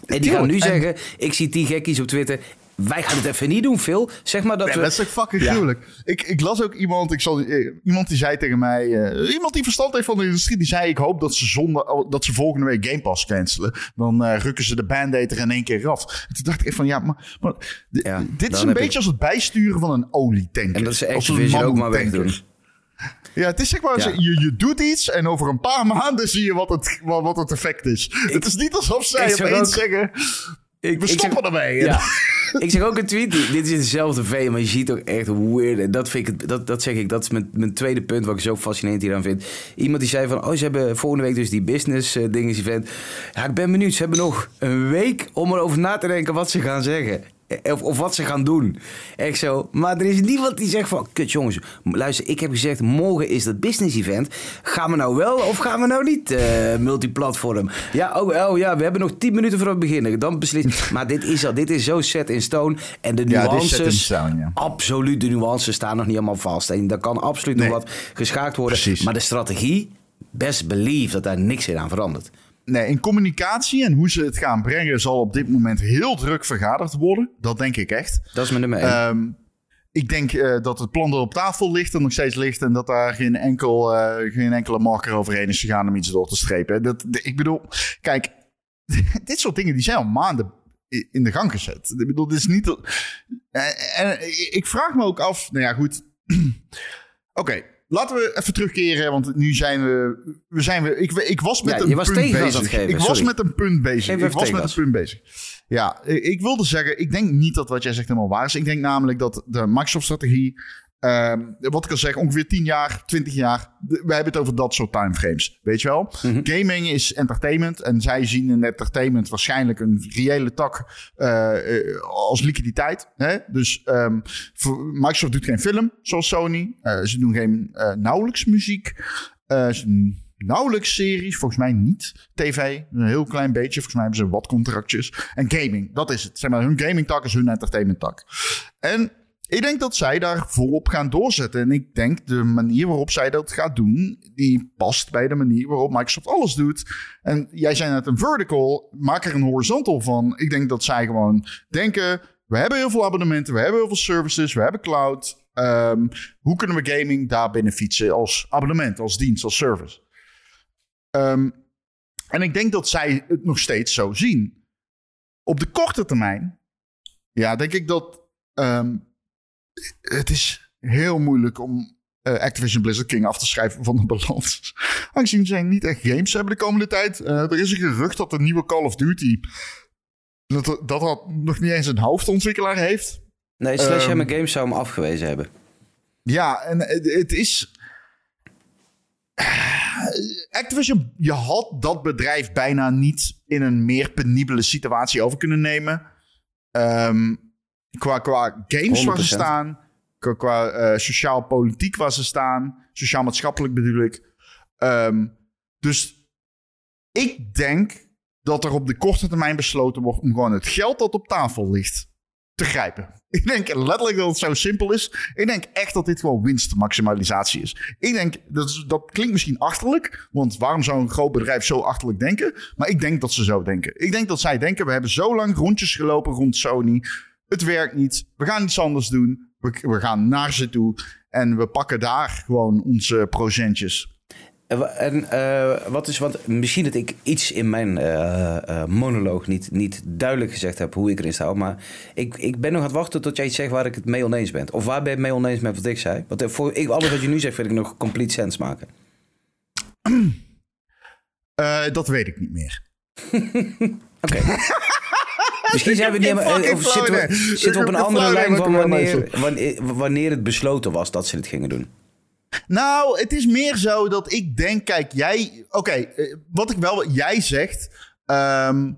En die gaan nu En- zeggen, ik zie tien gekkies op Twitter. Wij gaan het even niet doen, Phil. Zeg maar dat Ja, we... dat is toch fucking Ja. gruwelijk. Ik, ik las ook iemand, ik zal, eh, iemand die zei tegen mij, eh, iemand die verstand heeft van de industrie, die zei: Ik hoop dat ze, zondag, oh, dat ze volgende week Game Pass cancelen. Dan eh, rukken ze de band-aid er in één keer af. En toen dacht ik echt van ja, maar, maar Ja, dit is een beetje ik- als het bijsturen van een olietanker. En dat ze Activision ook maar wegdoen. Ja, het is zeg maar, Ja. je, je doet iets en over een paar maanden zie je wat het, wat, wat het effect is. het is niet alsof zij opeens ook- zeggen, Ik, we ik stoppen zeg, ermee. Ja. ik zeg ook een tweet. die- Dit is in dezelfde veen, maar je ziet ook echt weird. En dat, vind ik, dat, dat zeg ik, dat is mijn, mijn tweede punt wat ik zo fascinerend hieraan vind. Iemand die zei van, oh, ze hebben volgende week dus die business eh, dinges event. Ja, ik ben benieuwd. Ze hebben nog een week om erover na te denken wat ze gaan zeggen. Eh, Of, of wat ze gaan doen. Echt zo. Maar er is niemand die zegt van... Kut jongens, luister, ik heb gezegd... morgen is dat business event. Gaan we nou wel of gaan we nou niet eh, multiplatform? Ja, oh, oh ja, we hebben nog 10 minuten voor we beginnen. Dan beslist... Maar dit is, al, dit is zo set in stone. En de Ja, nuances... stone, ja. Absoluut, de nuances staan nog niet helemaal vast. En daar kan absoluut Nee. nog wat geschaakt worden. Precies. Maar de strategie... Best believe dat daar niks in aan verandert. Nee, in communicatie en hoe ze het gaan brengen zal op dit moment heel druk vergaderd worden. Dat denk ik echt. Dat is mijn nummer één. Ehm, ik denk eh, dat het plan er op tafel ligt en nog steeds ligt. En dat daar geen, enkel, eh, geen enkele marker overheen is gegaan om iets door te strepen. Dat, de- ik bedoel, kijk, dit soort dingen die zijn al maanden in de gang gezet. Ik bedoel, dit is niet... eh, en ik vraag me ook af, nou ja, goed. Oké, laten we even terugkeren, want nu zijn we... we, zijn we ik, ik was met Ja, een je punt bezig. het geven, ik was met een punt bezig. Ik was met een punt bezig. Ja, ik wilde zeggen, ik denk niet dat wat jij zegt helemaal waar is. Ik denk namelijk dat de Microsoft-strategie, ehm, wat ik al zeg, ongeveer 10 jaar, 20 jaar, we hebben het over dat soort timeframes. Weet je wel? Gaming is entertainment en zij zien in entertainment waarschijnlijk een reële tak eh, eh, als liquiditeit. Hè? Dus ehm, Microsoft doet geen film, zoals Sony. Eh, ze doen geen nauwelijks muziek. Ze doen nauwelijks series, volgens mij niet. TV, een heel klein beetje. Volgens mij hebben ze wat contractjes. En gaming, dat is het. Zeg maar, hun gaming tak is hun entertainment tak. En ik denk dat zij daar volop gaan doorzetten. En ik denk de manier waarop zij dat gaat doen, die past bij de manier waarop Microsoft alles doet. En jij zei net een vertical, maak er een horizontal van. Ik denk dat zij gewoon denken, we hebben heel veel abonnementen, we hebben heel veel services, we hebben cloud. Ehm, hoe kunnen we gaming daar binnen fietsen als abonnement, als dienst, als service? Ehm, en ik denk dat zij het nog steeds zo zien. Op de korte termijn, ja, denk ik dat ehm, het is heel moeilijk om eh, Activision Blizzard King af te schrijven van de balans. Aangezien zij niet echt games hebben de komende tijd. Eh, er is een gerucht dat de nieuwe Call of Duty. Dat, dat dat nog niet eens een hoofdontwikkelaar heeft. Nee, Sledgehammer ehm, Games zou hem afgewezen hebben. Ja, en het, het is. Activision, je had dat bedrijf bijna niet in een meer penibele situatie over kunnen nemen. Ehm, qua, qua games waar ze 100%. staan, qua, qua eh, sociaal-politiek waar ze staan, sociaal-maatschappelijk bedoel ik. Ehm, dus ik denk dat er op de korte termijn besloten wordt om gewoon het geld dat op tafel ligt te grijpen. Ik denk letterlijk dat het zo simpel is. Ik denk echt dat dit gewoon winstmaximalisatie is. Ik denk, dat, dat klinkt misschien achterlijk, want waarom zou een groot bedrijf zo achterlijk denken? Maar ik denk dat ze zo denken. Ik denk dat zij denken, we hebben zo lang rondjes gelopen rond Sony. Het werkt niet. We gaan iets anders doen. We, we gaan naar ze toe en we pakken daar gewoon onze procentjes. En eh, wat is, want misschien dat ik iets in mijn eh, eh, monoloog niet, niet duidelijk gezegd heb hoe ik erin sta. Maar ik, ik ben nog aan het wachten tot jij iets zegt waar ik het mee oneens ben. Of waar ben je het mee oneens met wat ik zei? Want voor ik, alles wat je nu zegt vind ik nog complete sens maken. Dat weet ik niet meer. Oké. Misschien zijn we niet helemaal- of fucking zitten we, idee. zitten we op een andere lijn van wanneer, wanneer het besloten was dat ze het gingen doen. Nou, het is meer zo dat ik denk, kijk, jij, oké, eh, wat ik wel, jij zegt, ehm,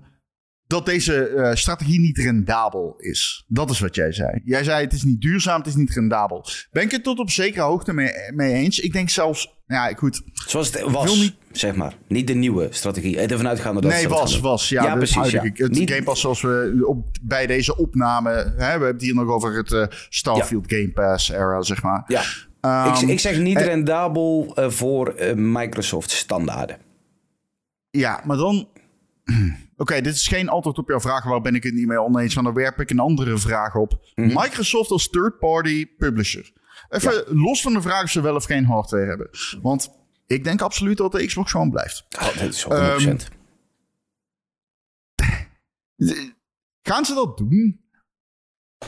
dat deze eh, strategie niet rendabel is. Dat is wat jij zei. Jij zei het is niet duurzaam, het is niet rendabel. Ben ik het tot op zekere hoogte mee, mee eens? Ik denk zelfs, ja goed. Zoals het was, niet- zeg maar. Niet de nieuwe strategie. Ervan uitgaande dat nee, was, was. Ja, Ja, precies, ja. Het Niet- Game Pass zoals we op, bij deze opname... Hè, we hebben het hier nog over het eh, Starfield Game Pass era, zeg maar. Ja. Ehm, ik, ik zeg niet en- rendabel eh, voor eh, Microsoft standaarden. Ja, maar dan... Oké, dit is geen antwoord op jouw vraag. Waar ben ik het niet mee oneens? Maar dan werp ik een andere vraag op. Mhm. Microsoft als third-party publisher. Even los van de vraag of ze wel of geen hardware hebben. Want ik denk absoluut dat de Xbox gewoon blijft. Oh, dat is 100%. Ehm, Gaan ze dat doen?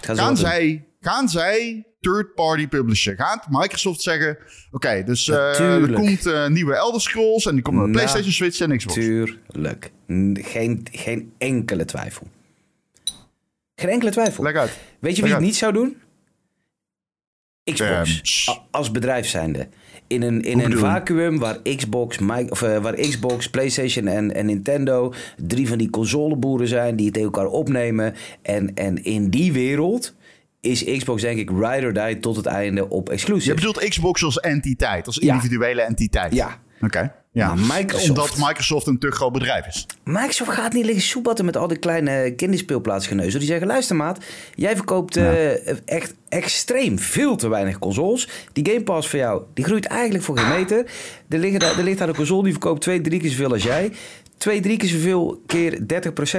Gaan doen? zij, gaan zij third-party publisher? Gaat Microsoft zeggen... Oké, dus eh, er komt eh, nieuwe Elder Scrolls... en die komt naar Nou, PlayStation, Switch en Xbox. Tuurlijk. Geen, geen enkele twijfel. Geen enkele twijfel. Leg uit. Weet je Leg wie het niet zou doen? Xbox. Als bedrijf zijnde. In een, in een je? vacuüm waar Xbox, of, eh, waar Xbox, PlayStation en, en Nintendo drie van die consoleboeren zijn die het tegen elkaar opnemen. En, en in die wereld is Xbox denk ik ride or die tot het einde op Je exclusive. bedoelt Xbox als entiteit, als Ja. individuele entiteit. Ja. Oké. Ja. Microsoft- Omdat Microsoft een te groot bedrijf is. Microsoft gaat niet liggen soebatten met al die kleine kinderspeelplaatsgeneuzen. Die zeggen, luister maat, jij verkoopt eh, echt extreem veel te weinig consoles. Die Game Pass voor jou, die groeit eigenlijk voor geen meter. Er, liggen daar, er ligt daar een console die verkoopt twee, drie keer zoveel als jij. Twee, drie keer zoveel keer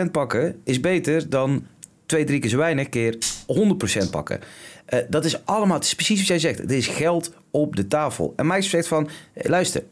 30% pakken is beter dan twee, drie keer zo weinig keer 100% pakken. Eh, dat is allemaal, het is precies wat jij zegt. Het is geld op de tafel. En Microsoft zegt van, eh, luister,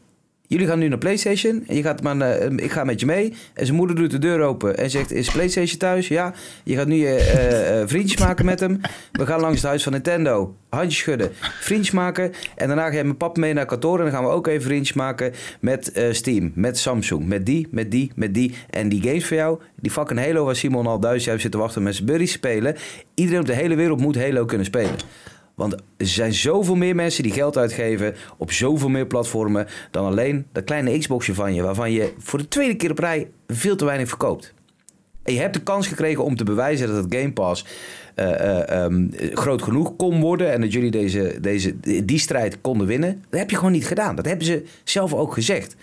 Jullie gaan nu naar PlayStation en je gaat maar, naar- eh, ik ga met je mee. En zijn moeder doet de deur open en zegt: Is PlayStation thuis? Ja. Je gaat nu eh, eh, vriendjes maken met hem. We gaan langs het huis van Nintendo. Handjes schudden, vriendjes maken. En daarna ga je met pap mee naar kantoor. En dan gaan we ook even vriendjes maken met eh, Steam, met Samsung, met die, met die, met die. En die games voor jou, die fucking Halo waar Simon al duizend jaar op zit te wachten met zijn buddies spelen. Iedereen op de hele wereld moet Halo kunnen spelen. Want er zijn zoveel meer mensen die geld uitgeven op zoveel meer platformen dan alleen dat kleine Xboxje van je, waarvan je voor de tweede keer op rij veel te weinig verkoopt. En je hebt de kans gekregen om te bewijzen dat het Game Pass eh, eh, ehm, groot genoeg kon worden en dat jullie deze, deze, die strijd konden winnen. Dat heb je gewoon niet gedaan. Dat hebben ze zelf ook gezegd.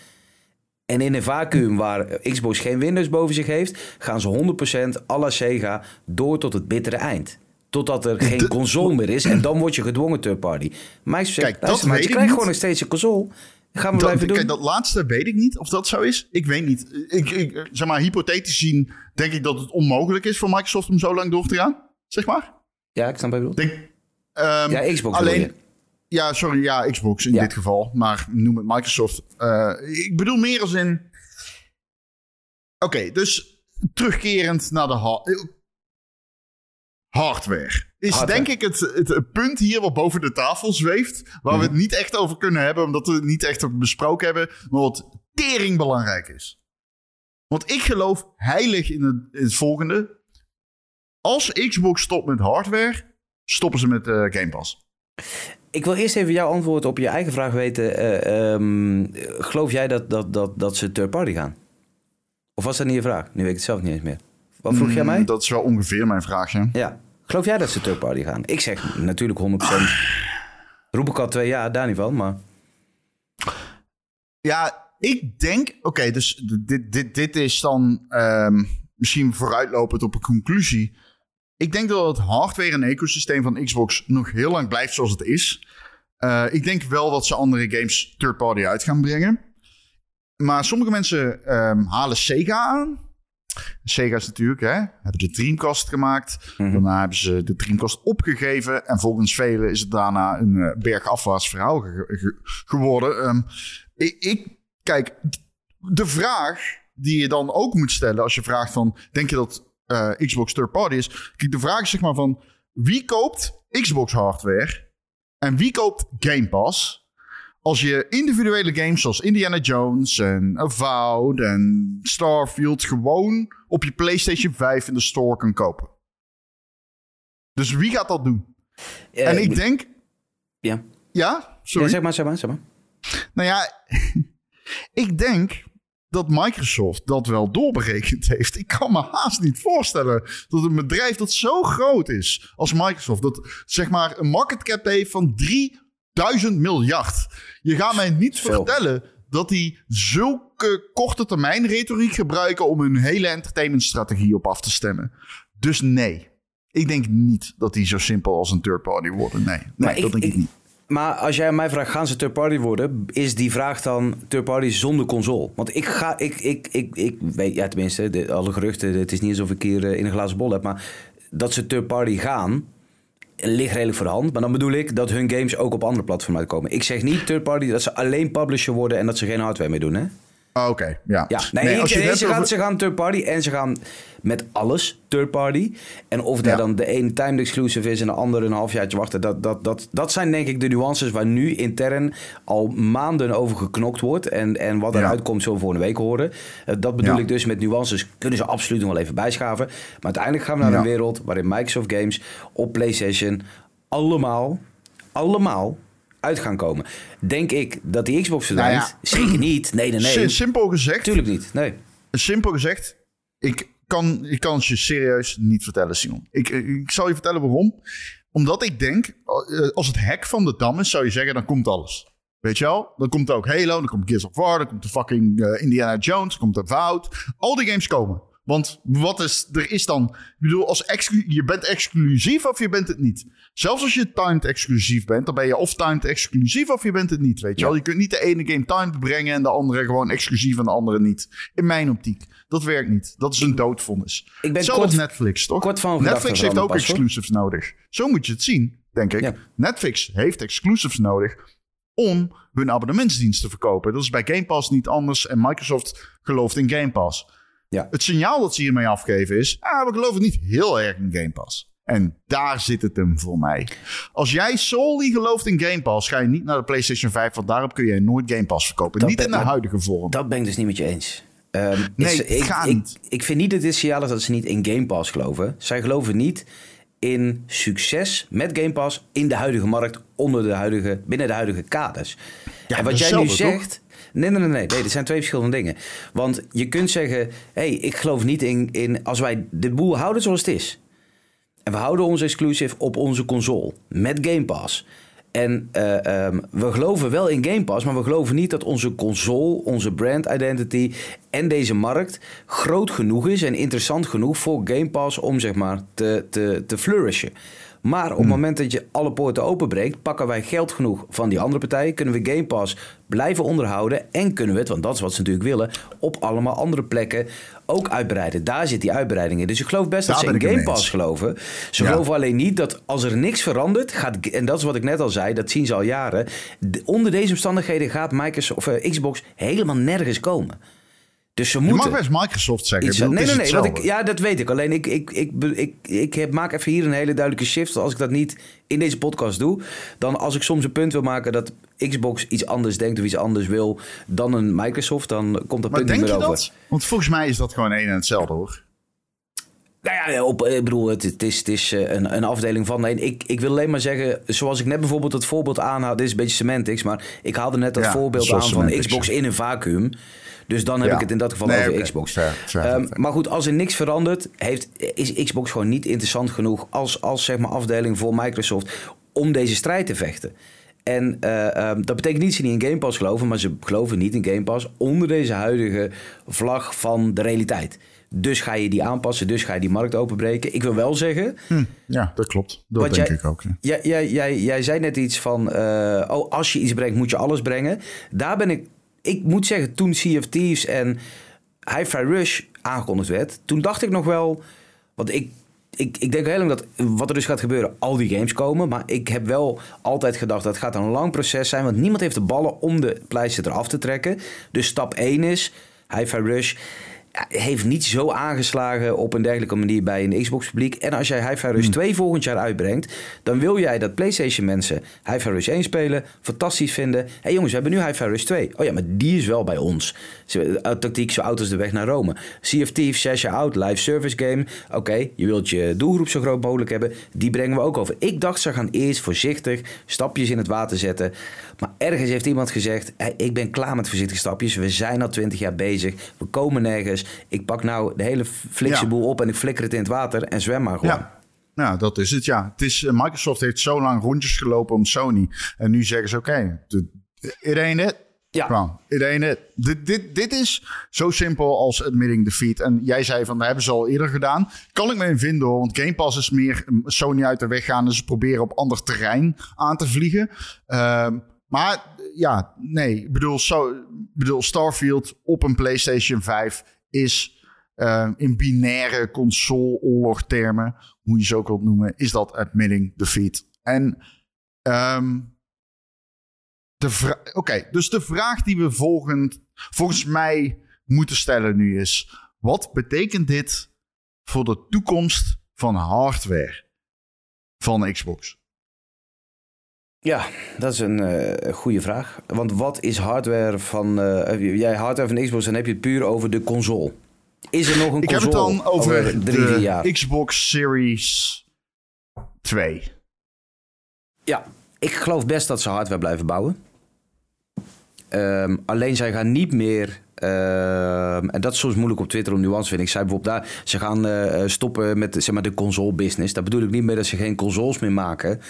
En in een vacuüm waar Xbox geen Windows boven zich heeft, gaan ze 100% à la Sega door tot het bittere eind. Totdat er geen De- console meer is en dan word je gedwongen third party. Zegt, Kijk, dat maar je ik krijgt gewoon nog steeds een console. Gaan we Dat, blijven doen. kijk, dat laatste weet ik niet of dat zo is. Ik weet niet. Ik, ik, zeg maar, hypothetisch zien denk ik dat het onmogelijk is voor Microsoft om zo lang door te gaan. Zeg maar. Ja, ik snap bedoelt. Denk, ehm, Ja, Xbox alleen. Ja, sorry, ja, Xbox in Ja. dit geval. Maar noem het Microsoft. Eh, ik bedoel meer als in... Oké, dus terugkerend naar de ha- hardware. Is Hardware. denk ik het, het, punt hier wat boven de tafel zweeft... waar we Mhm. het niet echt over kunnen hebben... omdat we het niet echt besproken hebben... maar wat tering belangrijk is. Want ik geloof heilig in het, in het volgende. Als Xbox stopt met hardware... stoppen ze met eh, Game Pass. Ik wil eerst even jouw antwoord op je eigen vraag weten. Eh, ehm, geloof jij dat, dat, dat, dat ze third party gaan? Of was dat niet je vraag? Nu weet ik het zelf niet eens meer. Wat vroeg jij mij? Mm, Dat is wel ongeveer mijn vraagje. Ja. Geloof jij dat ze third party gaan? Ik zeg natuurlijk 100%. Roep ik al twee jaar, daar niet van, maar... Ja, ik denk... Oké, dus dit, dit, dit is dan ehm, misschien vooruitlopend op een conclusie. Ik denk dat het hardware en ecosysteem van Xbox nog heel lang blijft zoals het is. Eh, ik denk wel dat ze andere games third party uit gaan brengen. Maar sommige mensen ehm, halen Sega aan. Sega is natuurlijk, hè, hebben de Dreamcast gemaakt. Mhm. Daarna hebben ze de Dreamcast opgegeven. En volgens velen is het daarna een eh, bergafwaarts verhaal ge- ge- geworden. Ehm, ik, ik, kijk, de vraag die je dan ook moet stellen als je vraagt van... denk je dat eh, Xbox third party is? Kijk, de vraag is zeg maar van... wie koopt Xbox hardware en wie koopt Game Pass... Als je individuele games zoals Indiana Jones en Avowed en Starfield gewoon op je PlayStation 5 in de store kan kopen. Dus wie gaat dat doen? En ik denk, Ja. ja, sorry. ja, zeg maar, zeg maar, zeg maar. Nou ja, ik denk dat Microsoft dat wel doorberekend heeft. Ik kan me haast niet voorstellen dat een bedrijf dat zo groot is als Microsoft, dat zeg maar een market cap heeft van 3000 miljard. Je gaat mij niet Veel. vertellen dat die zulke korte termijn retoriek gebruiken om hun hele entertainmentstrategie op af te stemmen. Dus nee. Ik denk niet dat die zo simpel als een third party worden. Nee, nee dat ik- denk ik, ik- niet. Maar als jij mij vraagt, gaan ze third party worden? Is die vraag dan third party zonder console? Want ik ga, ik, ik, ik, ik weet, ja tenminste, de, alle geruchten, het is niet alsof ik hier eh, in een glazen bol heb, maar dat ze third party gaan, ligt redelijk voor de hand. Maar dan bedoel ik dat hun games ook op andere platformen uitkomen. Ik zeg niet third party dat ze alleen publisher worden en dat ze geen hardware meer doen, hè? Ah, Oké, ja. Ja, nee, als je nee, ze, gaan, over- ze gaan third party en ze gaan met alles third party. En of daar Ja. dan de een timed exclusive is en de andere een halfjaartje wachten, dat, dat, dat, dat zijn denk ik de nuances waar nu intern al maanden over geknokt wordt. En, en wat Ja. eruit komt, zullen we volgende week horen. Eh, dat bedoel Ja. ik dus met nuances, kunnen ze absoluut nog wel even bijschaven. Maar uiteindelijk gaan we naar Ja. een wereld waarin Microsoft Games op PlayStation allemaal, allemaal uit gaan komen. Denk ik dat die Xbox verdwijnt? Nou ja. Zeker niet. Nee, nee, nee. Si- Simpel gezegd, Tuurlijk niet. Nee. simpel gezegd, ik kan, ik kan het je serieus niet vertellen, Simon. Ik, ik zal je vertellen waarom. Omdat ik denk, eh, als het hek van de dam is, zou je zeggen, dan komt alles. Weet je wel? Dan komt ook Halo, dan komt Gears of War, dan komt de fucking eh, Indiana Jones, dan komt de Vout. Al die games komen. Want wat is, er is dan, ik bedoel, als exclu- je bent exclusief of je bent het niet. Zelfs als je timed exclusief bent, dan ben je of timed exclusief of je bent het niet. Weet je wel? Je kunt niet de ene game timed brengen en de andere gewoon exclusief en de andere niet. In mijn optiek. Dat werkt niet. Dat is een doodvonnis. Ik ben Hetzelfde kort- Netflix, toch? kort van Netflix heeft ook hoor. exclusives nodig. Zo moet je het zien, denk ik. Ja. Netflix heeft exclusives nodig om hun abonnementsdienst te verkopen. Dat is bij Game Pass niet anders en Microsoft gelooft in Game Pass. Ja. Het signaal dat ze hiermee afgeven is, ah, we geloven niet heel erg in Game Pass. En daar zit het hem voor mij. Als jij solely gelooft in Game Pass, ga je niet naar de PlayStation 5, want daarop kun je nooit Game Pass verkopen. Dat niet ben- in de huidige vorm. Dat ben ik dus niet met je eens. Ehm, Nee, is- ik, ik, niet. Ik vind niet dat dit signaal is dat ze niet in Game Pass geloven. Zij geloven niet in succes met Game Pass in de huidige markt, onder de huidige, binnen de huidige kaders. Ja, en wat jij nu toch? zegt. Nee, nee, nee, nee, nee. Dit zijn twee verschillende dingen. Want je kunt zeggen: hé, hey, ik geloof niet in, in. Als wij de boel houden zoals het is. En we houden ons exclusive op onze console met Game Pass. En eh, ehm, we geloven wel in Game Pass, maar we geloven niet dat onze console, onze brand identity en deze markt groot genoeg is en interessant genoeg voor Game Pass om zeg maar te, te, te flourishen. Maar op het moment dat je alle poorten openbreekt, pakken wij geld genoeg van die andere partijen. Kunnen we Game Pass blijven onderhouden. En kunnen we het, want dat is wat ze natuurlijk willen, op allemaal andere plekken ook uitbreiden. Daar zit die uitbreiding in. Dus ik geloof best dat ze in Game Pass eens. geloven. Ze Ja. geloven alleen niet dat als er niks verandert, gaat, en dat is wat ik net al zei, dat zien ze al jaren. de- onder deze omstandigheden gaat Microsoft, of, eh, Xbox helemaal nergens komen. Dus ze Je mag best Microsoft zeggen. Iets, nee, nee, nee. Want ik, ja, dat weet ik. Alleen ik, ik, ik, ik, ik heb, maak even hier een hele duidelijke shift. Als ik dat niet in deze podcast doe. Dan als ik soms een punt wil maken dat Xbox iets anders denkt of iets anders wil dan een Microsoft. Dan komt dat Maar punt niet denk je meer over. dat? Want volgens mij is dat gewoon één en hetzelfde hoor. Nou ja, op, ik bedoel, het, het is, het is eh, een, een afdeling van. Nee, ik, ik wil alleen maar zeggen, zoals ik net bijvoorbeeld het voorbeeld aanhaal. Dit is een beetje semantics, maar ik haalde net dat Ja, voorbeeld aan van Xbox in een vacuüm. Dus dan heb Ja. ik het in dat geval Nee, over. Xbox. Fair, fair, Ehm, fair. maar goed, als er niks verandert, heeft, is Xbox gewoon niet interessant genoeg als, als zeg maar, afdeling voor Microsoft om deze strijd te vechten. En eh, ehm, dat betekent niet dat ze niet in Game Pass geloven, maar ze geloven niet in Game Pass onder deze huidige vlag van de realiteit. Dus ga je die aanpassen, dus ga je die markt openbreken. Ik wil wel zeggen, Hm, ja, dat klopt. Dat denk jij- ik ook. ja. jij, jij, jij, jij zei net iets van, eh, oh, als je iets brengt, moet je alles brengen. Daar ben ik, ik moet zeggen, toen Thieves en Hi-Fi Rush aangekondigd werd, toen dacht ik nog wel, want ik, ik, ik denk heel lang dat wat er dus gaat gebeuren, al die games komen. Maar ik heb wel altijd gedacht dat het gaat een lang proces zijn, want niemand heeft de ballen om de pleister eraf te trekken. Dus stap 1 is Hi-Fi Rush. Heeft niet zo aangeslagen op een dergelijke manier bij een Xbox-publiek. En als jij Hi-Fi Rush 2 volgend jaar uitbrengt, dan wil jij dat PlayStation-mensen Hi-Fi Rush 1 spelen, fantastisch vinden. Hé hey jongens, we hebben nu Hi-Fi Rush 2. Oh ja, maar die is wel bij ons. Uh, Tactiek zo oud als de weg naar Rome. Thieves, zes jaar oud, live service game. Oké, je wilt je doelgroep zo groot mogelijk hebben. Die brengen we ook over. Ik dacht, ze gaan eerst voorzichtig stapjes in het water zetten. Maar ergens heeft iemand gezegd, hey, ik ben klaar met voorzichtige stapjes. We zijn al twintig jaar bezig. We komen nergens. Ik pak nou de hele flikse Ja. boel op en ik flikker het in het water en zwem maar gewoon. Ja. Nou, dat is het, ja. Het is, eh, Microsoft heeft zo lang rondjes gelopen om Sony. En nu zeggen ze, oké, it ain't it. Ja. It ain't it. Dit, dit, dit is zo simpel als admitting defeat. En jij zei van, dat hebben ze al eerder gedaan. Kan ik me in vinden hoor, want Game Pass is meer mm, Sony uit de weg gaan... en ze proberen op ander terrein aan te vliegen. Ehm, maar ja, nee, ik bedoel, zo, bedoel, Starfield op een PlayStation 5 is... eh, in binaire console-oorlog-termen, hoe je ze ook wilt noemen, is dat admitting defeat. En ehm, de vra- Oké, dus de vraag die we volgend, volgens mij moeten stellen nu is: wat betekent dit voor de toekomst van hardware van Xbox? Ja, dat is een eh, goede vraag. Want wat is hardware van... je- jij hardware van Xbox, dan heb je het puur over de console. Is er nog een Ik heb console het dan over drie, de jaar? Xbox Series 2. Ja, ik geloof best dat ze hardware blijven bouwen. Ehm, alleen zij gaan niet meer. ehm, en dat is soms moeilijk op Twitter om nuance vind ik. Zij bijvoorbeeld daar. Ze gaan eh, stoppen met zeg maar, de console business. Dat bedoel ik niet meer dat ze geen consoles meer maken.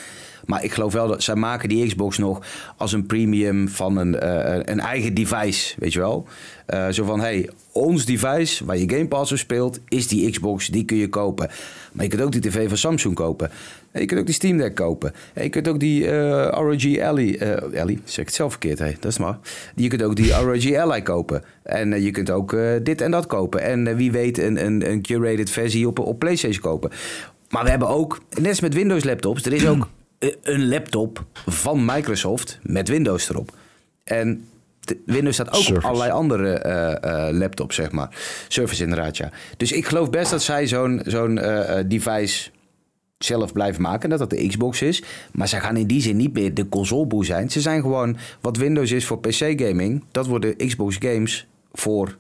Maar ik geloof wel dat zij maken die Xbox nog als een premium van een, eh, een eigen device. Weet je wel? Eh, zo van hey, ons device waar je Game Pass op speelt, is die Xbox. Die kun je kopen. Maar je kunt ook die tv van Samsung kopen. En je kunt ook die Steam Deck kopen. En je kunt ook die eh, ROG Ally... eh Ally, zeg ik het zelf verkeerd, hey, dat is maar. Je kunt ook die ROG Ally kopen. En je kunt ook dit en dat kopen. En wie weet een, een, een curated versie op, op PlayStation kopen. Maar we hebben ook, net als met Windows laptops... er is ook een laptop van Microsoft met Windows erop. En Windows staat ook op allerlei andere eh, eh, laptops, zeg maar. Surface inderdaad, ja. Dus ik geloof best dat zij zo'n zo'n eh, eh, device zelf blijven maken. Dat dat de Xbox is. Maar zij gaan in die zin niet meer de consoleboer zijn. Ze zijn gewoon wat Windows is voor PC-gaming. Dat worden Xbox games voor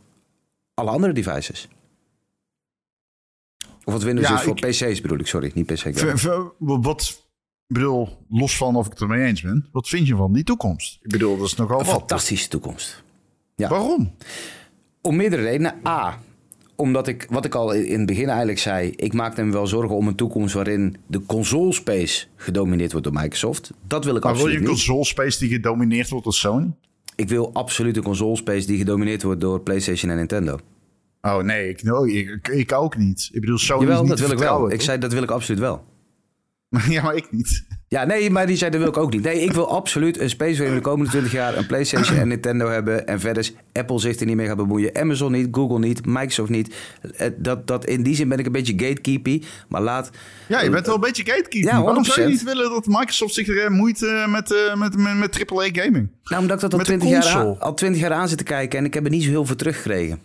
alle andere devices. Of wat Windows Ja, is voor ik- PC's bedoel ik, sorry, niet PC-gaming. Wat, ik bedoel, los van of ik het ermee eens ben, wat vind je van die toekomst? Ik bedoel, dat is nogal Een wat. fantastische toekomst. Ja. Waarom? Om meerdere redenen. A, omdat ik, wat ik al in het begin eigenlijk zei, ik maakte me wel zorgen om een toekomst waarin de console space gedomineerd wordt door Microsoft. Dat wil ik Maar wil je absoluut een console space die gedomineerd wordt door Sony? Ik wil absoluut een console space die gedomineerd wordt door PlayStation en Nintendo. Oh nee, ik, no, ik, ik ook niet. Ik bedoel, Sony is niet dat wil ik wel. Ik zei dat wil ik absoluut wel. Ja, maar ik niet. Ja, nee, maar die zei dat wil ik ook niet. Nee, ik wil absoluut een space we de komende 20 jaar een PlayStation en Nintendo hebben. En verder is Apple zich er niet mee gaat bemoeien. Amazon niet, Google niet, Microsoft niet. Eh, Dat, dat, in die zin ben ik een beetje gatekeepy. Maar laat Ja, je bent wel een beetje gatekeeper. Ja, Waarom zou je 100%. niet willen dat Microsoft zich er moeit eh, met, eh, met, met, met AAA gaming? Nou, omdat ik dat al Met de 20, jaar aan, al 20 jaar aan zit te kijken en ik heb er niet zo heel veel teruggekregen.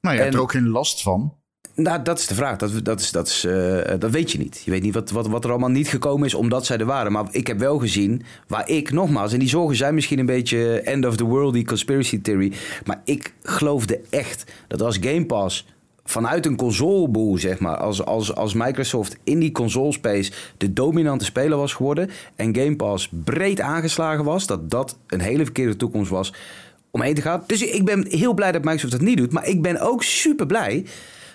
Nou, je hebt er ook geen last van. Nou, dat is de vraag. Dat, dat, is, dat, is, eh, dat weet je niet. Je weet niet wat, wat, wat er allemaal niet gekomen is omdat zij er waren. Maar ik heb wel gezien waar ik, nogmaals, en die zorgen zijn misschien een beetje end of the world, die conspiracy theory. Maar ik geloofde echt dat als Game Pass vanuit een consoleboel, zeg maar, als, als, als Microsoft in die console space de dominante speler was geworden en Game Pass breed aangeslagen was, dat dat een hele verkeerde toekomst was om heen te gaan. Dus ik ben heel blij dat Microsoft dat niet doet. Maar ik ben ook super blij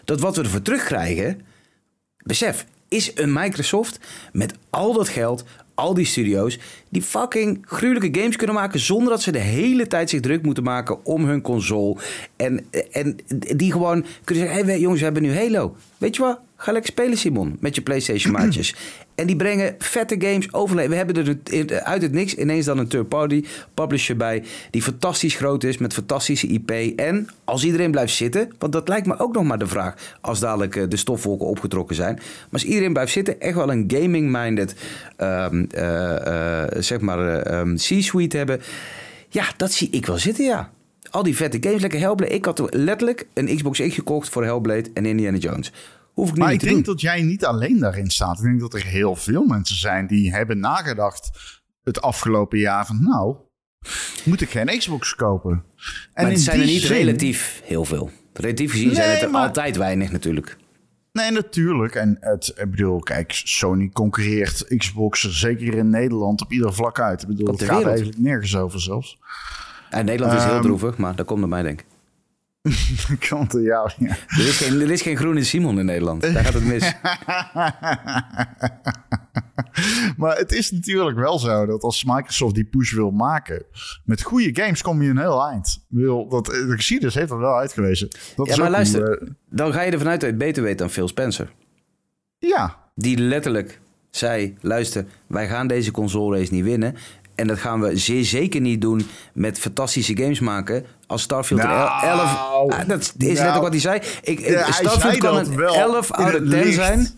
dat wat we ervoor terugkrijgen. Besef, is een Microsoft met al dat geld, al die studio's, die fucking gruwelijke games kunnen maken zonder dat ze de hele tijd zich druk moeten maken om hun console. En, en die gewoon kunnen zeggen: hé hey, jongens, we hebben nu Halo. Weet je wat? Ga lekker spelen, Simon, met je PlayStation maatjes. En die brengen vette games overleven. We hebben er uit het niks ineens dan een third-party publisher bij. Die fantastisch groot is met fantastische IP. En als iedereen blijft zitten, want dat lijkt me ook nog maar de vraag. Als dadelijk eh, de stofwolken opgetrokken zijn. Maar als iedereen blijft zitten, echt wel een gaming-minded ehm, eh, eh, zeg maar, eh, ehm, C-suite hebben. Ja, dat zie ik wel zitten, ja. al die vette games, lekker Hellblade. Ik had letterlijk een Xbox X gekocht voor Hellblade en Indiana Jones. Hoef ik Maar ik te denk doen. dat jij niet alleen daarin staat. Ik denk dat er heel veel mensen zijn die hebben nagedacht het afgelopen jaar van nou, moet ik geen Xbox kopen? En Maar het zijn er niet zin- relatief heel veel. Relatief gezien zijn het er maar- altijd weinig natuurlijk. Nee, natuurlijk. En het, ik bedoel, kijk, Sony concurreert Xbox zeker in Nederland op ieder vlak uit. Ik bedoel, het gaat wereld. eigenlijk nergens over zelfs. En Nederland is heel Ehm, droevig, maar dat komt door mij denk ik. Kant ja, ja. Er is, geen, er is geen groene Simon in Nederland. Daar gaat het mis. maar het is natuurlijk wel zo dat als Microsoft die push wil maken, met goede games kom je een heel eind. Wil, dat, de geschiedenis heeft dat wel uitgewezen. Dat Ja, is maar luister. eh, Dan ga je ervan uit dat je beter weet dan Phil Spencer. ja, Die letterlijk zei, luister, wij gaan deze console race niet winnen. En dat gaan we zeer zeker niet doen met fantastische games maken. Als Starfield er Nou, 11... Ah, dat is letterlijk nou. wat hij zei. Ik, Ja, hij Starfield zei kan een wel 11 in out het of 10 licht. zijn.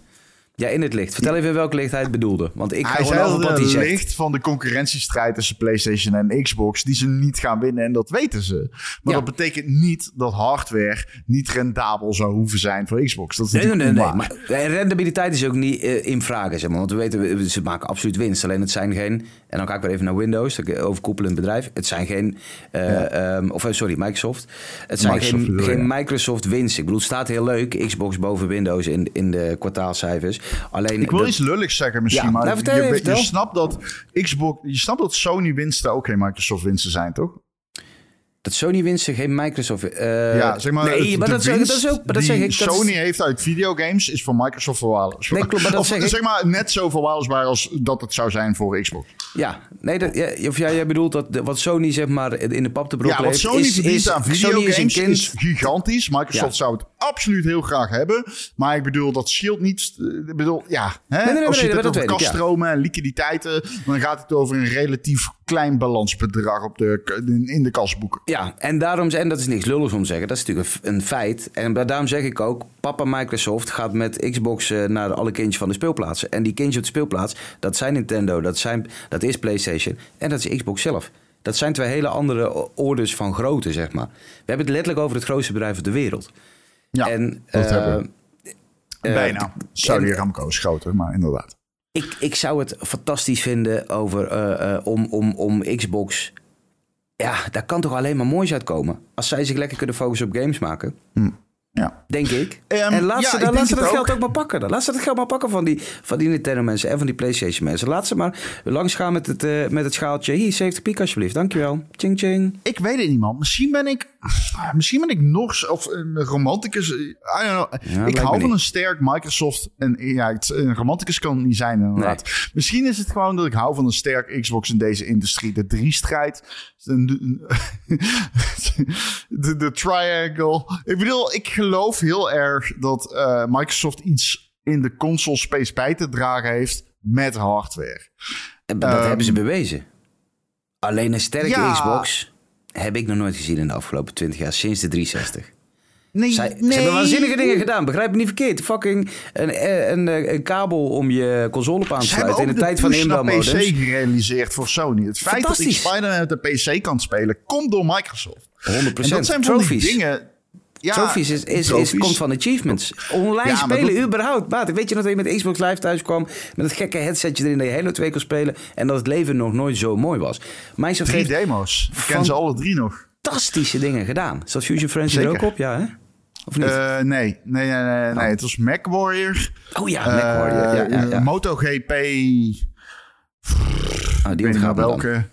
Ja, in het licht. Vertel even in welk licht hij het bedoelde. Want ik hij zei over dat wat het licht van de concurrentiestrijd tussen PlayStation en Xbox, die ze niet gaan winnen en dat weten ze. Maar Ja. dat betekent niet dat hardware niet rendabel zou hoeven zijn voor Xbox. Dat is Nee, nee, nee. Maar eh, rendabiliteit is ook niet eh, in vragen, zeg maar. Want we weten, we- ze maken absoluut winst. Alleen het zijn geen... En dan ga ik weer even naar Windows, dat overkoepelend bedrijf. Het zijn geen... eh, ehm, of eh, sorry, Microsoft. Het zijn Microsoft geen. Microsoft winst. Ik bedoel, het staat heel leuk. Xbox boven Windows in, in de kwartaalcijfers. Alleen... Ik wil dat- iets lulligs zeggen misschien, Ja, maar je, je snapt dat Xbox, je snapt dat Sony winsten ook geen Microsoft winsten zijn, toch? Dat Sony winsten geen Microsoft... eh, ja, zeg maar, Nee, het- maar dat, zeg, dat is ook... Dat zeg ik, dat is- Sony heeft uit videogames is voor Microsoft verwaarloosbaar. Nee, klopt, maar dat of zeg ik. zeg maar net zo verwaarloosbaar als dat het zou zijn voor Xbox. Ja, nee, dat, ja, of jij, jij bedoelt dat wat Sony zeg maar in de pap te Ja, brokkelen wat heeft... Sony is, verdient is, aan is videogames kind... is, gigantisch. Microsoft Ja. zou het absoluut heel graag hebben. Maar ik bedoel, dat scheelt niet. Ik bedoel, ja. Hè? nee, nee, Als je het over ja. kaststromen en liquiditeiten, dan gaat het over een relatief klein balansbedrag op de, in de kasboeken. Ja, en daarom, en dat is niks lulligs om te zeggen, dat is natuurlijk een, feit. En daarom zeg ik ook, papa Microsoft gaat met Xbox eh, naar alle kindjes van de speelplaatsen. En die kindjes op de speelplaats, dat zijn Nintendo, dat, zijn, dat is PlayStation en dat is Xbox zelf. Dat zijn twee hele andere orders van grootte, zeg maar. We hebben het letterlijk over het grootste bedrijf op de wereld. Ja, en, dat eh, hebben we. eh, Bijna. Saudi Aramco is groter, maar inderdaad. Ik, ik zou het fantastisch vinden over, om, om, om Xbox. Ja, daar kan toch alleen maar moois uitkomen. Als zij zich lekker kunnen focussen op games maken. Ja. Denk ik. Ehm, en laat ja, ze, dan, laat ze dat ook. geld ook maar pakken. Dan. Laat ze dat geld maar pakken van die, van die Nintendo mensen en van die PlayStation mensen. Laat ze maar langs gaan met het, eh, met het schaaltje. Hier, 70 piek alsjeblieft. Dankjewel. Ching ching. Ik weet het niet, man. Misschien ben ik, misschien ben ik nog of een romanticus. I don't know. ik hou van een sterk Microsoft. En ja, het, een romanticus kan het niet zijn, inderdaad. Misschien is het gewoon dat ik hou van een sterk Xbox in deze industrie. De drie-strijd. De, de triangle. Ik bedoel, ik geloof heel erg dat eh, Microsoft iets in de console space bij te dragen heeft met hardware. En dat Ehm, hebben ze bewezen. Alleen een sterke ja. Xbox heb ik nog nooit gezien in de afgelopen 20 jaar. Sinds de 360. Nee, Zij, Ze hebben waanzinnige dingen gedaan. Begrijp me niet verkeerd. Fucking een, een, een, een kabel om je console op aan te sluiten in ook de tijd van inbouwmodems. PC gerealiseerd voor Sony. Het feit dat ik. Spider-Man op de PC kan spelen, komt door Microsoft. 100%. En dat zijn van die dingen... Ja, Trophies is, is, komt van achievements. Online Ja, spelen, dat- überhaupt. Weet je nog dat je met Xbox Live thuis kwam... met dat gekke headsetje erin dat je Halo 2 kon spelen... en dat het leven nog nooit zo mooi was. Microsoft Drie demo's. Ik ken ze alle drie nog. fantastische dingen gedaan. Zat Fusion Frenzy er ook op? Ja, hè? Of niet? Eh, nee, nee, nee, nee, nee. Het was Mac Warrior. oh ja, Mac Warrior. Ja, ja, eh. MotoGP. Ik die ontgaat me dan.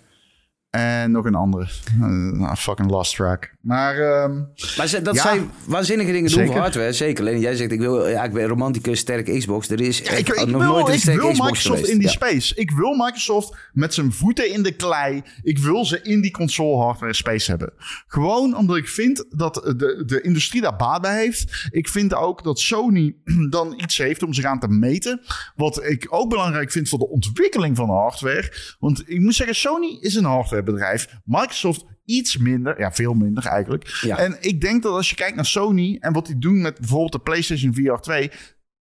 En nog een andere. Eh, nou, fucking lost track. Maar ehm, Maar ze- dat Ja. zij waanzinnige dingen doen Zeker. voor hardware, zeker. Alleen jij zegt, ik, wil, ja, ik ben romanticus, sterk Xbox. Er is Ja, ik, ik nog wil, nooit een ik sterke wil Xbox Microsoft geweest. in die Ja. space. Ik wil Microsoft met zijn voeten in de klei. Ik wil ze in die console hardware space hebben. Gewoon omdat ik vind dat de, de industrie daar baat bij heeft. Ik vind ook dat Sony dan iets heeft om zich aan te meten. Wat ik ook belangrijk vind voor de ontwikkeling van de hardware. Want ik moet zeggen, Sony is een hardwarebedrijf. Microsoft iets minder. Ja, veel minder eigenlijk. Ja. En ik denk dat als je kijkt naar Sony en wat die doen met bijvoorbeeld de PlayStation VR 2.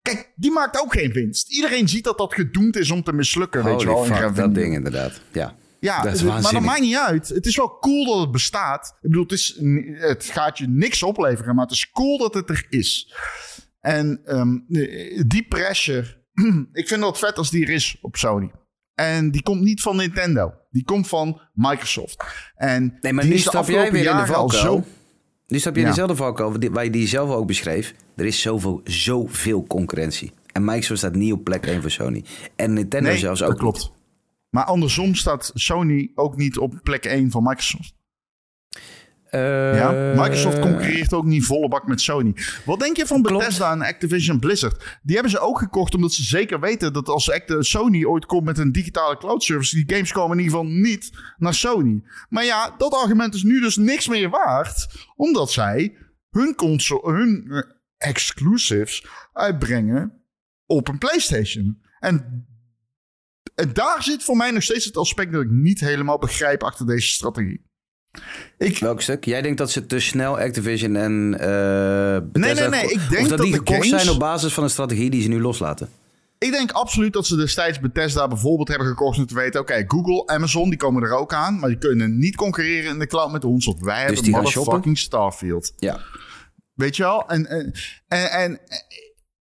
Kijk, die maakt ook geen winst. Iedereen ziet dat dat gedoemd is om te mislukken, weet je wel. fuck, dat ding inderdaad. Ja. Ja, Dat is maar dat maakt niet uit. Het is wel cool dat het bestaat. Ik bedoel, het, is, het gaat je niks opleveren, maar het is cool dat het er is. En ehm, die pressure, ik vind dat vet als die er is op Sony. En die komt niet van Nintendo. Die komt van Microsoft. En Nee, maar die nu stap jij weer in de valkuil. zo... Nu stap je in Ja. dezelfde valkuil waar je die zelf ook beschreef. Er is zoveel, zoveel concurrentie. En Microsoft staat niet op plek 1 voor Sony. En Nintendo Nee, zelfs dat ook. klopt. Maar andersom staat Sony ook niet op plek 1 van Microsoft. Eh, Ja? Microsoft concurreert ook niet volle bak met Sony. Wat denk je van Klopt. Bethesda en Activision Blizzard? Die hebben ze ook gekocht omdat ze zeker weten dat als Sony ooit komt met een digitale cloud service, die games komen in ieder geval niet naar Sony. Maar ja, dat argument is nu dus niks meer waard, omdat zij hun, console, hun eh, exclusives uitbrengen op een PlayStation. En, en daar zit voor mij nog steeds het aspect dat ik niet helemaal begrijp achter deze strategie. Ik, Welk stuk? Jij denkt dat ze te snel Activision en eh Bethesda... nee, nee, ik denk of dat, dat die gekocht games- zijn op basis van een strategie die ze nu loslaten. Ik denk absoluut dat ze destijds Bethesda bijvoorbeeld hebben gekocht om te weten... oké, Google, Amazon, die komen er ook aan... maar die kunnen niet concurreren in de cloud met ons... want wij hebben die gaan motherfucking Starfield. Ja. Weet je wel? En, en, en, en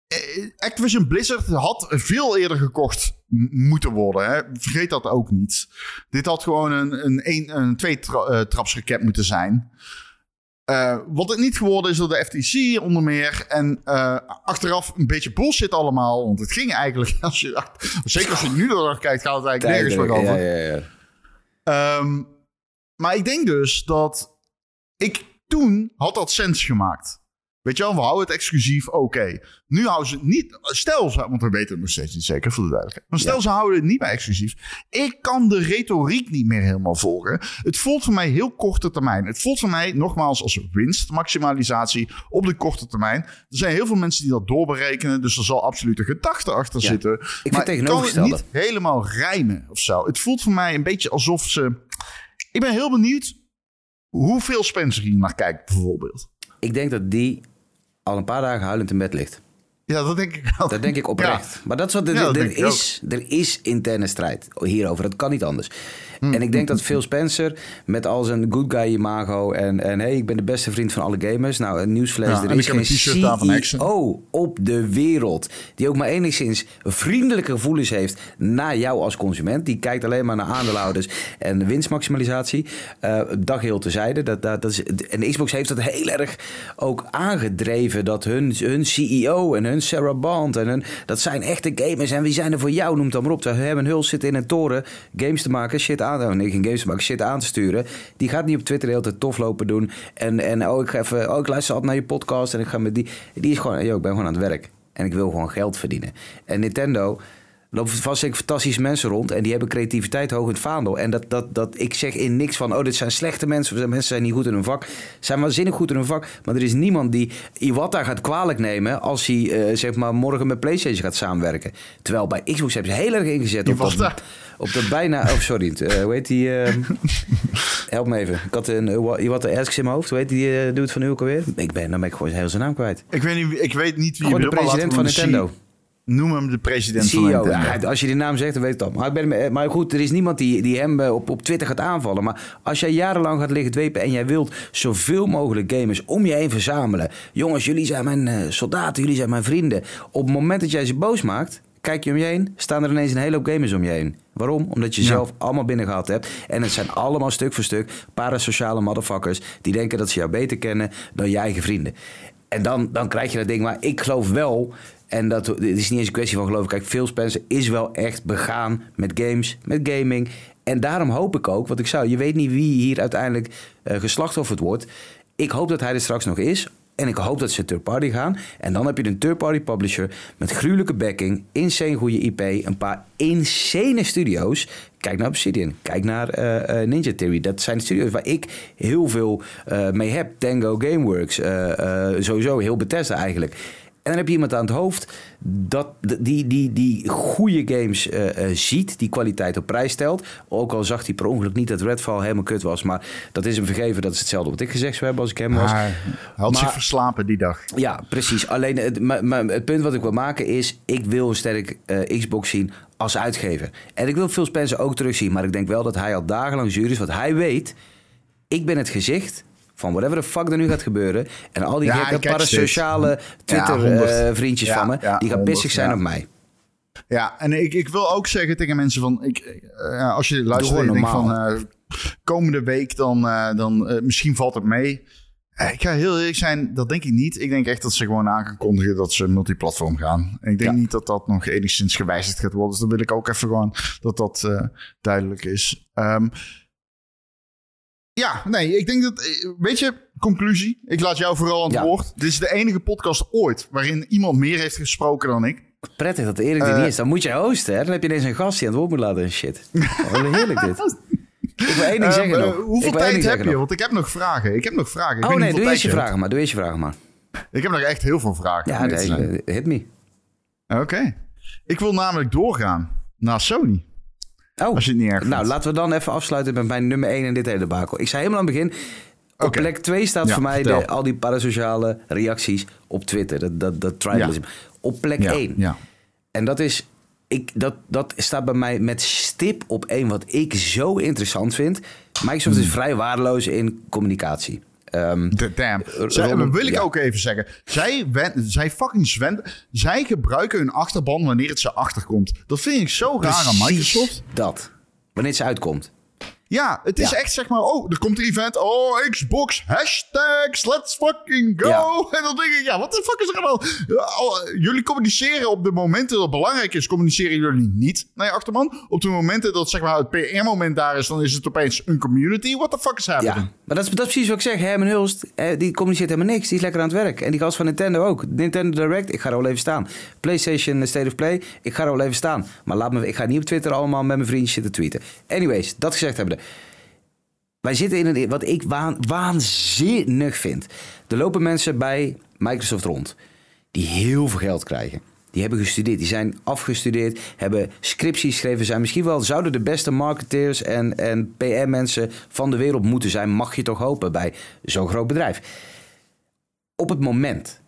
eh, Activision Blizzard had veel eerder gekocht moeten worden. Hè? Vergeet dat ook niet. Dit had gewoon een, een, een, een twee tra eh, moeten zijn. Eh, wat het niet geworden is door de FTC onder meer. En eh, achteraf een beetje bullshit allemaal. Want het ging eigenlijk, als je, zeker als je nu naar kijkt, gaat het eigenlijk nergens meer over. Ja, ja, ja. Ehm, maar ik denk dus dat ik toen had dat sens gemaakt. Weet je wel, we houden het exclusief, oké. Nu houden ze het niet... Stel, ze, want we weten het nog steeds niet zeker, voor de duidelijkheid. Maar stel, Ja. ze houden het niet bij exclusief. Ik kan de retoriek niet meer helemaal volgen. Het voelt voor mij heel korte termijn. Het voelt voor mij, nogmaals, als winstmaximalisatie op de korte termijn. Er zijn heel veel mensen die dat doorberekenen. Dus er zal absoluut een gedachte achter Ja. zitten. maar het ik kan het niet helemaal rijmen of zo. Het voelt voor mij een beetje alsof ze... Ik ben heel benieuwd hoeveel Spencer hier naar kijkt, bijvoorbeeld. Ik denk dat die al een paar dagen huilend in bed ligt. Ja, dat denk ik wel. Dat denk ik oprecht. Maar dat is wat er, Ja, er, is, er is interne strijd hierover. Dat kan niet anders. Mm, en ik denk dat Phil Spencer met al zijn good guy imago en, en hey, ik ben de beste vriend van alle gamers. Nou, een nieuwsflash, Ja, er en is geen van. CEO op de wereld die ook maar enigszins vriendelijke gevoelens heeft naar jou als consument. Die kijkt alleen maar naar aandeelhouders en winstmaximalisatie. Eh dag heel tezijde. Dat, dat, dat is, en Xbox heeft dat heel erg ook aangedreven. Dat hun, hun CEO en hun Sarah Bond en hun, dat zijn echte gamers. En wie zijn er voor jou? Noemt dan maar op. Ze hebben huls zitten in een toren games te maken, shit aan. Nee, geen games te maken, shit aan te sturen. Die gaat niet op Twitter hele tijd tof lopen doen. En, en oh, ik ga even, oh, ik luister altijd naar je podcast en ik ga met die. Die is gewoon, yo, ik ben gewoon aan het werk. En ik wil gewoon geld verdienen. En Nintendo lopen vast zeker fantastische mensen rond. En die hebben creativiteit hoog in het vaandel. En dat, dat, dat, ik zeg in niks van, oh, dit zijn slechte mensen. Of mensen zijn niet goed in hun vak. Zijn waanzinnig goed in hun vak. Maar er is niemand die Iwata gaat kwalijk nemen... als hij eh, zeg maar morgen met PlayStation gaat samenwerken. Terwijl bij Xbox hebben ze heel erg ingezet op dat, op dat bijna... Oh, sorry. eh, hoe heet die? eh, help me even. Ik had een uh, Iwata Asks in mijn hoofd. Hoe heet die uh, doet van nu ook alweer? Ik ben, dan ben ik gewoon heel zijn naam kwijt. Ik weet niet, wie- ik weet niet wie je de wil, maar president van Nintendo. Noem hem de president van CEO, Nintendo. ja, als je die naam zegt, dan weet ik het al. Maar, ik ben, maar goed, er is niemand die, die hem eh, op, op Twitter gaat aanvallen. Maar als jij jarenlang gaat liggen dwepen en jij wilt zoveel mogelijk gamers om je heen verzamelen. Jongens, jullie zijn mijn eh, soldaten, jullie zijn mijn vrienden. Op het moment dat jij ze boos maakt, kijk je om je heen, staan er ineens een hele hoop gamers om je heen. Waarom? Omdat je Ja. zelf allemaal binnengehaald hebt. En het zijn allemaal stuk voor stuk parasociale motherfuckers die denken dat ze jou beter kennen dan je eigen vrienden. En dan, dan krijg je dat ding. Maar ik geloof wel, en dat het is niet eens een kwestie van geloven. Kijk, Phil Spencer is wel echt begaan met games, met gaming. En daarom hoop ik ook, wat ik zou, je weet niet wie hier uiteindelijk eh geslachtofferd wordt. Ik hoop dat hij er straks nog is. En ik hoop dat ze third party gaan. En dan heb je een third party publisher met gruwelijke backing, insane goede IP, een paar insane studio's. Kijk naar Obsidian, kijk naar eh, eh, Ninja Theory. Dat zijn studio's waar ik heel veel mee heb. Tango Gameworks, sowieso heel Bethesda eigenlijk. En dan heb je iemand aan het hoofd dat die, die, die goede games eh, eh, ziet, die kwaliteit op prijs stelt. Ook al zag hij per ongeluk niet dat Redfall helemaal kut was, maar dat is hem vergeven. Dat is hetzelfde wat ik gezegd zou hebben als ik hem was. Hij had Maar- zich verslapen die dag. Ja, precies. Alleen het, maar, maar het punt wat ik wil maken is... ik wil een sterk eh, Xbox zien als uitgever. En ik wil Phil Spencer ook terugzien, maar ik denk wel dat hij al dagenlang zuur is. Want hij weet, ik ben het gezicht van whatever the fuck er nu gaat gebeuren. En al die Ja, gekke catch parasociale. Twitter-vriendjes Ja, van me, die gaan pissig zijn op mij. Ja, en ik, ik wil ook zeggen tegen mensen van... Ik, eh, als je luistert en denkt van... eh, komende week dan... eh, dan eh, misschien valt het mee. Eh, ik ga heel eerlijk zijn, dat denk ik niet. Ik denk echt dat ze gewoon aan gaan kondigen dat ze multiplatform gaan. En ik denk Ja. niet dat dat nog enigszins gewijzigd gaat worden. Dus dan wil ik ook even gewoon dat dat eh, duidelijk is. Ehm, ja, nee, ik denk dat... eh, Weet je, conclusie. Ik laat jou vooral aan het Ja. woord. Dit is de enige podcast ooit waarin iemand meer heeft gesproken dan ik. Prettig dat Erik er Eh. niet is. Dan moet je hosten, hè? Dan heb je ineens een gast die aan het woord moet laten en shit. Oh, heerlijk dit. Ik wil één ding zeggen Ehm, eh, nog. hoeveel tijd heb zeggen je? nog. Want ik heb nog vragen. Ik heb nog vragen. Ik Oh nee, doe eerst je tijd vragen maar. Doe eerst je vragen maar. Ik heb nog echt heel veel vragen. Ja, nee, hit me. Oké. Ik wil namelijk doorgaan naar Sony. Oh, Als je het niet erg nou vindt. laten we dan even afsluiten met mijn nummer 1 in dit hele bakel. Ik zei helemaal aan het begin, op plek 2 staat Ja, voor mij de, al die parasociale reacties op Twitter. Dat, dat, dat tribalism. Op plek ja, 1. Ja. En dat is, ik, dat, dat staat bij mij met stip op één wat ik zo interessant vind. Microsoft Hmm. is vrij waardeloos in communicatie. Ehm, D- Damn. Zij, Ron- wil ik ja. ook even zeggen. Zij, wen, zij fucking zwenden. Zij gebruiken hun achterban wanneer het ze achterkomt. Dat vind ik zo raar aan precies Microsoft. Dat. Wanneer het uitkomt. Ja, het is Ja. echt zeg maar, oh, er komt een event. Oh, Xbox, hashtags, let's fucking go. Ja. En dan denk ik, ja, wat de fuck is er aan de hand? Ja, al- Jullie communiceren op de momenten dat het belangrijk is, communiceren jullie niet naar je achterban. Op de momenten dat zeg maar het PR-moment daar is, dan is het opeens een community. What the fuck is happening? Ja, maar dat is, dat precies wat ik zeg. Herman Hulst, eh, die communiceert helemaal niks. Die is lekker aan het werk. En die gast van Nintendo ook. Nintendo Direct, ik ga er wel even staan. PlayStation eh, State of Play, ik ga er wel even staan. Maar laat me, ik ga niet op Twitter allemaal met mijn vriendjes zitten tweeten. Anyways, dat gezegd hebben. Wij zitten in een, wat ik waan, waanzinnig vind. Er lopen mensen bij Microsoft rond die heel veel geld krijgen. Die hebben gestudeerd, die zijn afgestudeerd, hebben scripties geschreven, zijn misschien wel, zouden de beste marketeers en, en PR-mensen van de wereld moeten zijn, mag je toch hopen bij zo'n groot bedrijf. Op het moment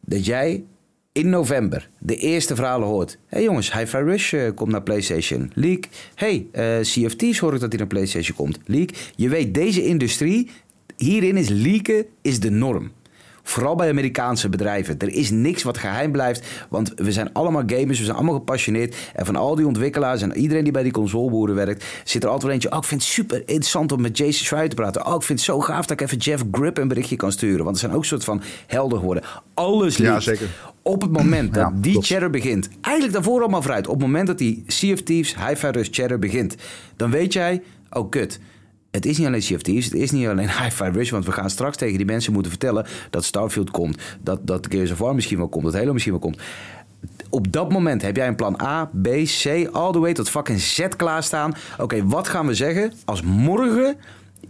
dat jij in november de eerste verhalen hoort. Hé hey jongens, Hi-Fi Rush eh, komt naar PlayStation. Leak. Hey, eh CFT's hoor ik dat hij naar PlayStation komt. Leak. Je weet, deze industrie, hierin is leaken is de norm. Vooral bij Amerikaanse bedrijven. Er is niks wat geheim blijft. Want we zijn allemaal gamers, we zijn allemaal gepassioneerd. En van al die ontwikkelaars en iedereen die bij die consoleboeren werkt... zit er altijd wel eentje... Oh, ik vind het super interessant om met Jason Schreier te praten. Oh, ik vind het zo gaaf dat ik even Jeff Grip een berichtje kan sturen. Want er zijn ook soort van helder geworden. Alles Ja, leakt. zeker. Op het moment dat Ja, die klopt. chatter begint... Eigenlijk daarvoor allemaal vooruit. Op het moment dat die Sea of Thieves, Hi-Fi Rush chatter begint... dan weet jij... Oh, kut. Het is niet alleen Thieves, het is niet alleen Hi-Fi Rush... want we gaan straks tegen die mensen moeten vertellen... dat Starfield komt, dat, dat Gears of War misschien wel komt... dat Halo misschien wel komt. Op dat moment heb jij een plan A, B, C... all the way tot fucking Z klaarstaan. Oké, wat gaan we zeggen als morgen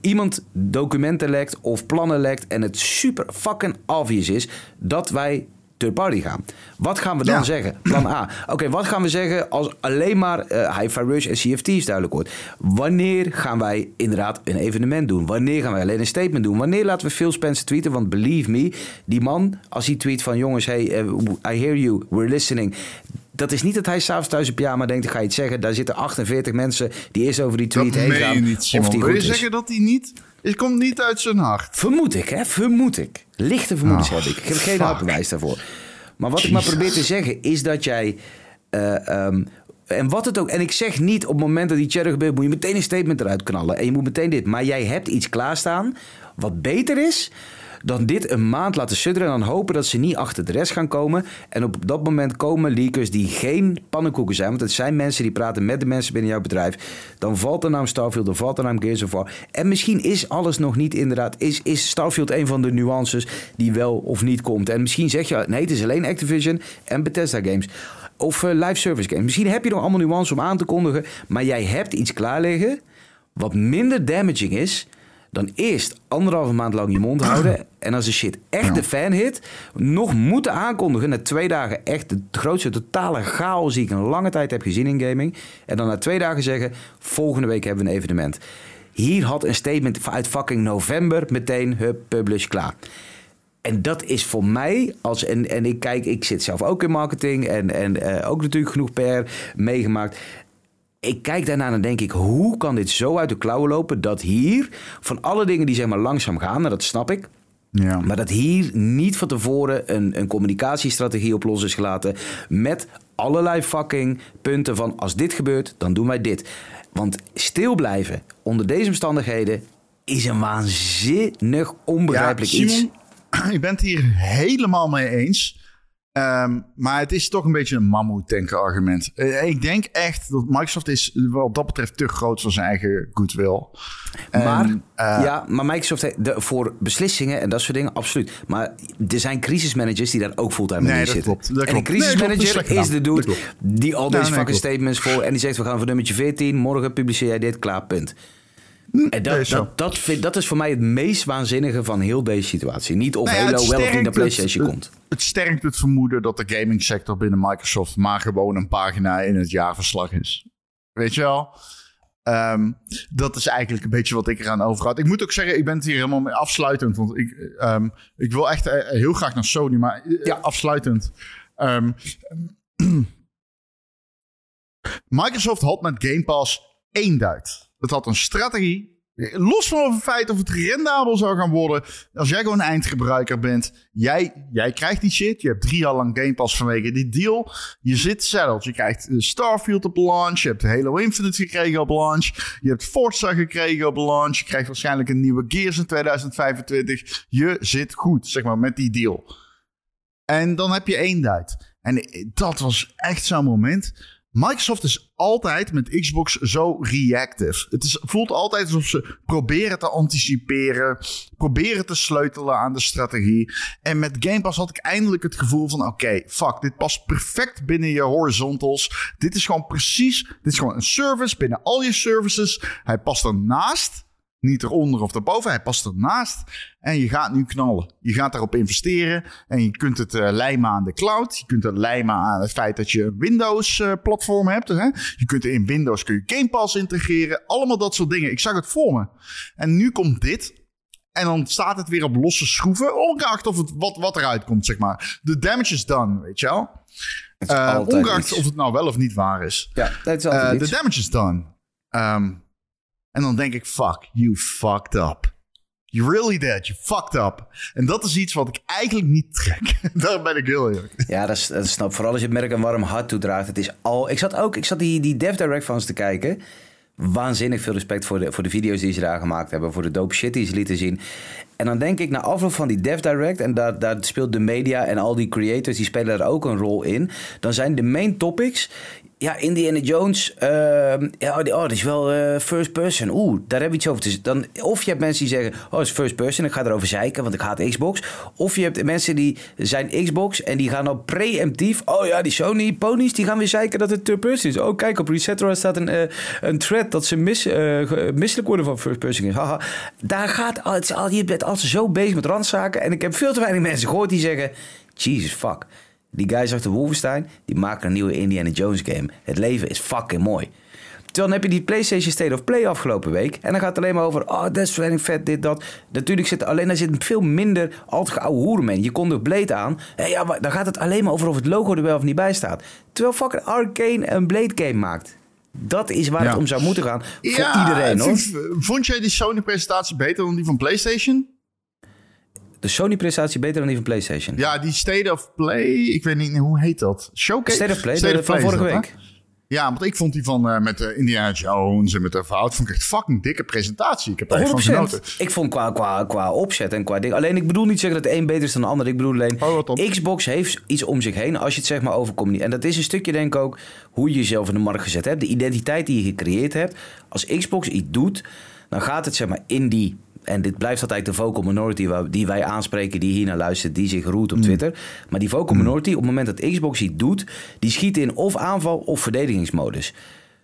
iemand documenten lekt of plannen lekt en het super fucking obvious is dat wij third party gaan. Wat gaan we dan Ja. zeggen? Plan A. Oké, wat gaan we zeggen als alleen maar eh Hi-Fi Rush en CFT's duidelijk wordt? Wanneer gaan wij inderdaad een evenement doen? Wanneer gaan wij alleen een statement doen? Wanneer laten we Phil Spencer tweeten? Want believe me, die man, als hij tweet van jongens, hey, eh, I hear you, we're listening. Dat is niet dat hij s'avonds thuis op pyjama denkt, ik ga iets zeggen. Daar zitten 48 mensen die eerst over die tweet Dat heen meen gaan. je niet, of die je is. zeggen dat hij niet... Het komt niet uit zijn hart. Vermoed ik, hè? Vermoed ik. Lichte vermoedens Oh, heb ik. Ik heb geen fuck. hard bewijs daarvoor. Maar wat ik maar probeer te zeggen is dat jij. eh, ehm, en wat het ook. En ik zeg niet op het moment dat die chatter gebeurt, moet je meteen een statement eruit knallen. En je moet meteen dit. Maar jij hebt iets klaarstaan. Wat beter is dan dit een maand laten sudderen en dan hopen dat ze niet achter de rest gaan komen. En op dat moment komen leakers die geen pannenkoeken zijn, want het zijn mensen die praten met de mensen binnen jouw bedrijf. Dan valt de naam Starfield, dan valt de naam Gears of War. En misschien is alles nog niet inderdaad, is, is Starfield een van de nuances die wel of niet komt. En misschien zeg je, nee, het is alleen Activision en Bethesda games. Of eh, live service games. Misschien heb je nog allemaal nuances om aan te kondigen, maar jij hebt iets klaar liggen wat minder damaging is dan eerst anderhalve maand lang je mond houden. En als de shit echt de fan hit, nog moeten aankondigen na twee dagen echt de grootste totale chaos die ik in lange tijd heb gezien in gaming. En dan na twee dagen zeggen, volgende week hebben we een evenement. Hier had een statement uit fucking november meteen hup, publish, klaar. En dat is voor mij, als, en, en ik kijk, ik zit zelf ook in marketing en, en eh, ook natuurlijk genoeg PR meegemaakt. Ik kijk daarna en dan denk ik, hoe kan dit zo uit de klauwen lopen dat hier, van alle dingen die zeg maar langzaam gaan, en dat snap ik, Ja. maar dat hier niet van tevoren een, een communicatiestrategie op los is gelaten. Met allerlei fucking punten van als dit gebeurt, dan doen wij dit. Want stil blijven onder deze omstandigheden is een waanzinnig onbegrijpelijk ja, Simon, iets. je bent hier helemaal mee eens. Ehm, maar het is toch een beetje een mammoetanker argument. Eh, ik denk echt dat Microsoft is wat dat betreft te groot voor zijn eigen goodwill. En, Maar, eh, ja, maar Microsoft heeft de, voor beslissingen en dat soort dingen, absoluut. Maar er zijn crisismanagers die daar ook fulltime Nee, in zitten. klopt, dat en klopt. een dat is crisismanager is de dude die al deze nee, fucking statements voor... en die zegt, we gaan voor nummertje 14, morgen publiceer jij dit, klaar, punt. En dat, nee, dat, dat, vind, dat is voor mij het meest waanzinnige van heel deze situatie. Niet of Nou ja, Halo wel of niet naar PlayStation het- komt. Het sterkt het vermoeden dat de gamingsector binnen Microsoft maar gewoon een pagina in het jaarverslag is. Weet je wel? Ehm, dat is eigenlijk een beetje wat ik eraan overhoud. Ik moet ook zeggen, ik ben het hier helemaal mee afsluitend. Want ik, ehm, ik wil echt eh, heel graag naar Sony, maar eh, Ja. afsluitend. Ehm, Microsoft had met Game Pass één duit. Het had een strategie. Los van het feit of het rendabel zou gaan worden. Als jij gewoon eindgebruiker bent. Jij, jij krijgt die shit. Je hebt drie jaar lang Game Pass vanwege die deal. Je zit settled. Je krijgt eh, Starfield op launch. Je hebt Halo Infinite gekregen op launch. Je hebt Forza gekregen op launch. Je krijgt waarschijnlijk een nieuwe Gears in 2025. Je zit goed, zeg maar, met die deal. En dan heb je duit. En eh, dat was echt zo'n moment. Microsoft is altijd met Xbox zo reactive. Het is, voelt altijd alsof ze proberen te anticiperen, proberen te sleutelen aan de strategie. En met Game Pass had ik eindelijk het gevoel van: oké, fuck, dit past perfect binnen je horizontals. Dit is gewoon precies, dit is gewoon een service binnen al je services. Hij past ernaast. Niet eronder of erboven, hij past ernaast. En je gaat nu knallen. Je gaat daarop investeren. En je kunt het eh, lijmen aan de cloud. Je kunt het lijmen aan het feit dat je een Windows-platform hebt. Hè? Je kunt in Windows kun je Game Pass integreren. Allemaal dat soort dingen. Ik zag het voor me. En nu komt dit. En dan staat het weer op losse schroeven. Ongeacht of het, wat, wat eruit komt, zeg maar. De damage is done, weet je wel. Eh, ongeacht iets. of het nou wel of niet waar is. Ja, dat is Eh, altijd De damage is done. Ehm, en dan denk ik, fuck, you fucked up. You really did. You fucked up. En dat is iets wat ik eigenlijk niet trek. Daar ben ik heel eerlijk. Ja, dat, snap. Vooral als je het merk een warm hart toedraagt. Het is al... Ik zat ook... Ik zat die, die Dev Direct ze te kijken. Waanzinnig veel respect voor de, voor de video's die ze daar gemaakt hebben. Voor de dope shit die ze lieten zien. En dan denk ik, na afloop van die Dev Direct... en daar, daar speelt de media en al die creators... die spelen daar ook een rol in. Dan zijn de main topics... Ja, Indiana Jones. ehm, ja, oh, die- oh, dat is wel eh, first person. Oeh, daar hebben we iets over te dan Of je hebt mensen die zeggen: Oh, het is first person. Ik ga erover zeiken, want ik haat Xbox. Of je hebt mensen die zijn Xbox en die gaan dan preemptief. Oh ja, die Sony ponies die gaan weer zeiken dat het third person is. Oh, kijk, op Resetro staat een, eh, een thread dat ze mis, eh, misselijk worden van first person. Haha. Daar gaat al, het is al, je bent altijd zo bezig met randzaken. En ik heb veel te weinig mensen gehoord die zeggen: Jesus fuck. Die guys achter Wolfenstein, die maken een nieuwe Indiana Jones game. Het leven is fucking mooi. Terwijl dan heb je die PlayStation State of Play afgelopen week. En dan gaat het alleen maar over, oh, Death Stranding vet, dit, dat. Natuurlijk zit alleen, daar zit veel minder al te hoeren mee. Je komt er Blade aan. En ja, maar dan gaat het alleen maar over of het logo er wel of niet bij staat. Terwijl fucking Arcane een Blade game maakt. Dat is waar Ja. het om zou moeten gaan. Voor iedereen, hoor. Vond jij die Sony-presentatie beter dan die van PlayStation? De Sony-presentatie beter dan die van PlayStation. Ja, die State of Play. Ik weet niet, hoe heet dat? Showcase? State of Play, State of van Play is vorige week. hè? Ja, want ik vond die van eh, met uh, Indiana Jones en met de verhoud vond ik echt fucking dikke presentatie. Ik heb er echt van 100%. genoten. Ik vond qua, qua, qua opzet en qua ding. Alleen ik bedoel niet zeggen dat de een beter is dan de ander. Ik bedoel alleen. Oh? Xbox heeft iets om zich heen. Als je het zeg maar over communicatie. En dat is een stukje denk ik ook hoe je jezelf in de markt gezet hebt. De identiteit die je gecreëerd hebt. Als Xbox iets doet, dan gaat het zeg maar in die. En dit blijft altijd de vocal minority die wij aanspreken, die hier naar luistert, die zich roert op Mm. Twitter. Maar die vocal minority, op het moment dat Xbox iets doet, die schiet in of aanval of verdedigingsmodus.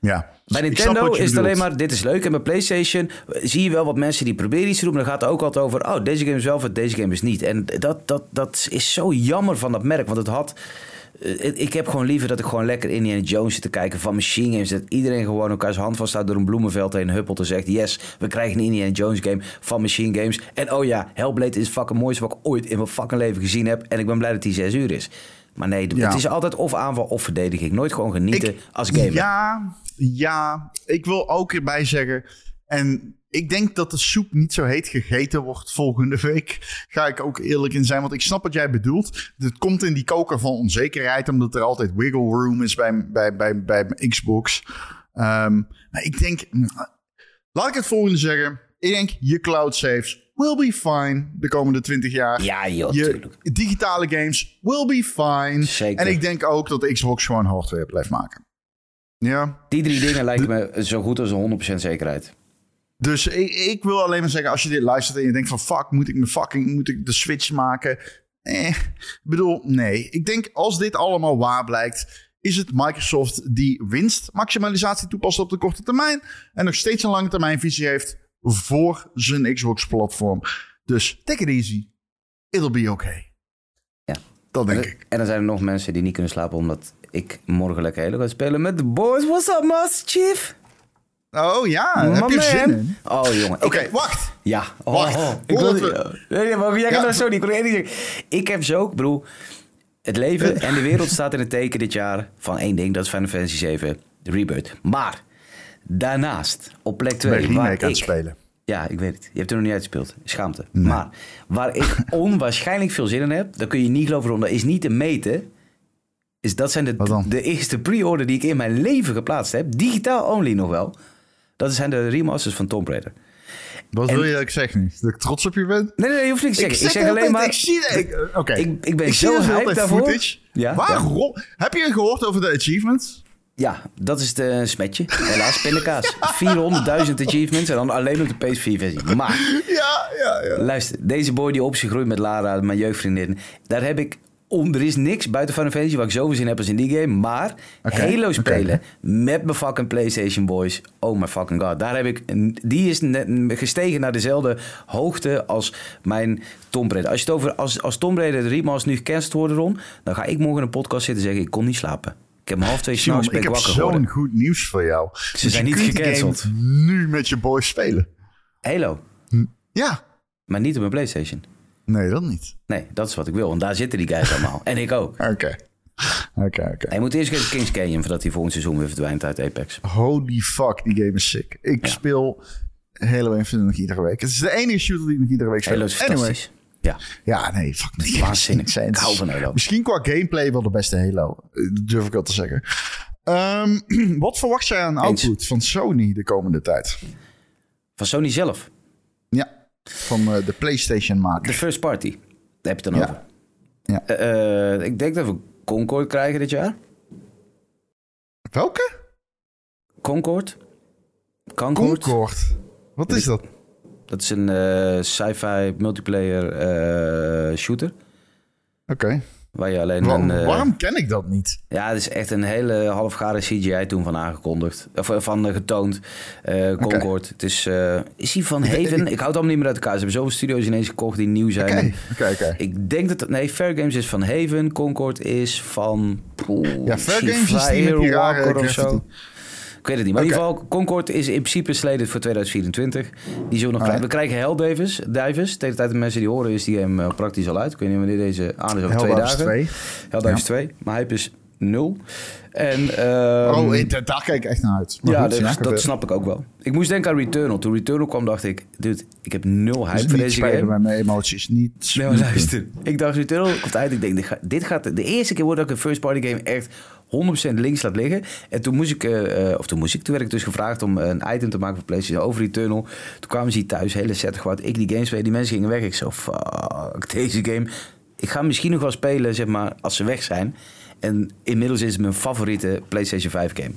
Ja. Bij Nintendo is het alleen maar, dit is leuk. En bij PlayStation eh, zie je wel wat mensen die proberen iets te doen. Maar dan gaat het ook altijd over, oh, deze game is wel vet, deze game is niet. En dat, dat, dat is zo jammer van dat merk. Want het had ik heb gewoon liever dat ik gewoon lekker Indiana Jones zit te kijken van Machine Games. Dat iedereen gewoon elkaars hand vaststaat door een bloemenveld heen huppelt en zegt... Yes, we krijgen een Indiana Jones game van Machine Games. En oh ja, Hellblade is het fucking mooiste wat ik ooit in mijn fucking leven gezien heb. En ik ben blij dat die zes uur is. Maar nee, Ja. het is altijd of aanval of verdediging. Nooit gewoon genieten als gamer. Ja, ja, ik wil ook erbij zeggen. En ik denk dat de soep niet zo heet gegeten wordt volgende week. Ga ik ook eerlijk in zijn. Want ik snap wat jij bedoelt. Het komt in die koker van onzekerheid. Omdat er altijd wiggle room is bij, bij, bij, bij mijn Xbox. Ehm, maar ik denk. Laat ik het volgende zeggen. Ik denk je cloud saves will be fine de komende 20 jaar. Ja, joh, je tuurlijk. digitale games will be fine. Zeker. En ik denk ook dat de Xbox gewoon hardware blijft maken. Ja. Die drie dingen lijken me zo goed als een 100% zekerheid. Dus ik, ik wil alleen maar zeggen, als je dit luistert en je denkt van fuck, moet ik me fucking, moet ik de switch maken? Eh, ik bedoel, nee. Ik denk als dit allemaal waar blijkt, is het Microsoft die winstmaximalisatie toepast op de korte termijn en nog steeds een lange termijn visie heeft voor zijn Xbox platform. Dus take it easy. It'll be okay. Ja. Dat denk En- ik. En dan zijn er nog mensen die niet kunnen slapen omdat ik morgen lekker Halo ga spelen met de boys. What's up, Master Chief? Oh ja, heb je zin in? Oh, jongen. Oké, Ik- wacht. Ja. Oh, Wacht. oh. Ik wil Nee, maar jij Ja. nou zo niet. Ik. Ik heb zo, ik bedoel, het leven en de wereld staat in het teken dit jaar van één ding. Dat is Final Fantasy 7, de Rebirth. Maar daarnaast, op plek Ik ben 2, waar remake aan het ik... spelen. Ja, ik weet het. Je hebt er nog niet uitgespeeld. Schaamte. Maar waar ik onwaarschijnlijk veel zin in heb, dat kun je niet geloven, Ron, dat is niet te meten. Is dat zijn de, de eerste pre-order die ik in mijn leven geplaatst heb. Digitaal only nog wel. Dat zijn de remasters van Tomb Raider. Wat En- wil je dat ik zeg nu? Dat ik trots op je ben? Nee, nee, nee, je hoeft niks te zeggen. Ik, zeg de hele alleen maar... Ik zie ik- Oké. ik- ik ben zie zo hyped daarvoor. Footage. Ja, Waarom? Heb je gehoord over de achievements? Ja, dat is het eh, smetje. Helaas, pindakaas. 400.000 achievements en dan alleen op de PS4-versie. Maar... Ja, ja, ja. Luister, deze boy die op zich groeit met Lara, mijn jeugdvriendin. Daar heb ik... On, er is niks buiten Final Fantasy waar ik zoveel zin heb als in die game. Maar Oké, Halo spelen met mijn fucking PlayStation boys. Oh my fucking god. Daar heb ik... een- Die is net gestegen naar dezelfde hoogte als mijn Tomb Raider. Als, je het over, als, als Tomb Raider de remaster nu gecanceld worden, dan ga ik morgen in een podcast zitten en zeggen... ik kon niet slapen. Ik heb om half twee s'nachts ben ik heb wakker zo'n goed nieuws voor jou. Dus zijn niet gecanceld. nu met je boys spelen. Halo. Ja. Maar niet op mijn PlayStation. Nee, dat niet. Nee, dat is wat ik wil. Want daar zitten die guys allemaal. En ik ook. Oké. Oké, oké. Hij moet eerst even Kings Canyon voordat hij volgend seizoen weer verdwijnt uit Apex. Holy fuck, die game is sick. Ik Ja. speel Halo Infinite nog iedere week. Het is de enige shooter die ik nog iedere week speel. Halo is Anyway. fantastisch. Ja, Ja, nee, fuck is waanzinnig. Ik hou van Halo. Misschien qua gameplay wel de beste Halo. Eh, Dat durf ik wel te zeggen. Ehm, wat verwacht jij aan Eens. output van Sony de komende tijd? Van Sony zelf. Van eh, de PlayStation De maker. first party. Daar heb je het dan Ja. over. Ja. Eh, eh, ik denk dat we Concord krijgen dit jaar. Welke? Concord. Concord. Concord. Wat is dat? Dat is een sci-fi multiplayer shooter. Oké. Waar je alleen Wa- een... eh, Waarom ken ik dat niet? Ja, het is echt een hele halfgare CGI toen van aangekondigd. Of eh, van eh, getoond. Eh, Concord. Het is... is hij van Haven? Ik, houd het allemaal niet meer uit elkaar. Ze hebben zoveel studio's ineens gekocht die nieuw zijn. Oké. Ik denk dat... Nee, Fair Games is van Haven. Concord is van... Poeh, Ja, Fair Games is die met die rare of zo. Ik weet het niet. Maar in ieder geval, Concord is in principe slated voor 2024. Die zullen we nog krijgen. We krijgen Helldivers. Divers. De hele tijd de mensen die horen is die game eh, praktisch al uit. Ik weet niet wanneer deze aan is over twee dagen. 2. Helldivers 2. Maar hype is 0. En, ehm, oh, ik- daar kijk ik echt naar uit. Maar ja, goed, dat, snap ik ook wel. Ik moest denken aan Returnal. Toen Returnal kwam, dacht ik... Dude, ik heb nul hype voor deze game. met mijn emoties. Niet Nee, maar luister. Ik dacht, Returnal komt uit. Ik denk, dit gaat, dit gaat de eerste keer worden dat ik een first party game echt 100% links laat liggen. En toen moest ik, eh, eh, of toen moest ik, toen werd ik dus gevraagd om een item te maken voor PlayStation over Returnal. Toen kwamen ze hier thuis, hele set gewoon. Ik die games spelen, die mensen gingen weg. Ik zo, fuck, deze game. Ik ga misschien nog wel spelen, zeg maar, als ze weg zijn. En inmiddels is het mijn favoriete PlayStation 5 game.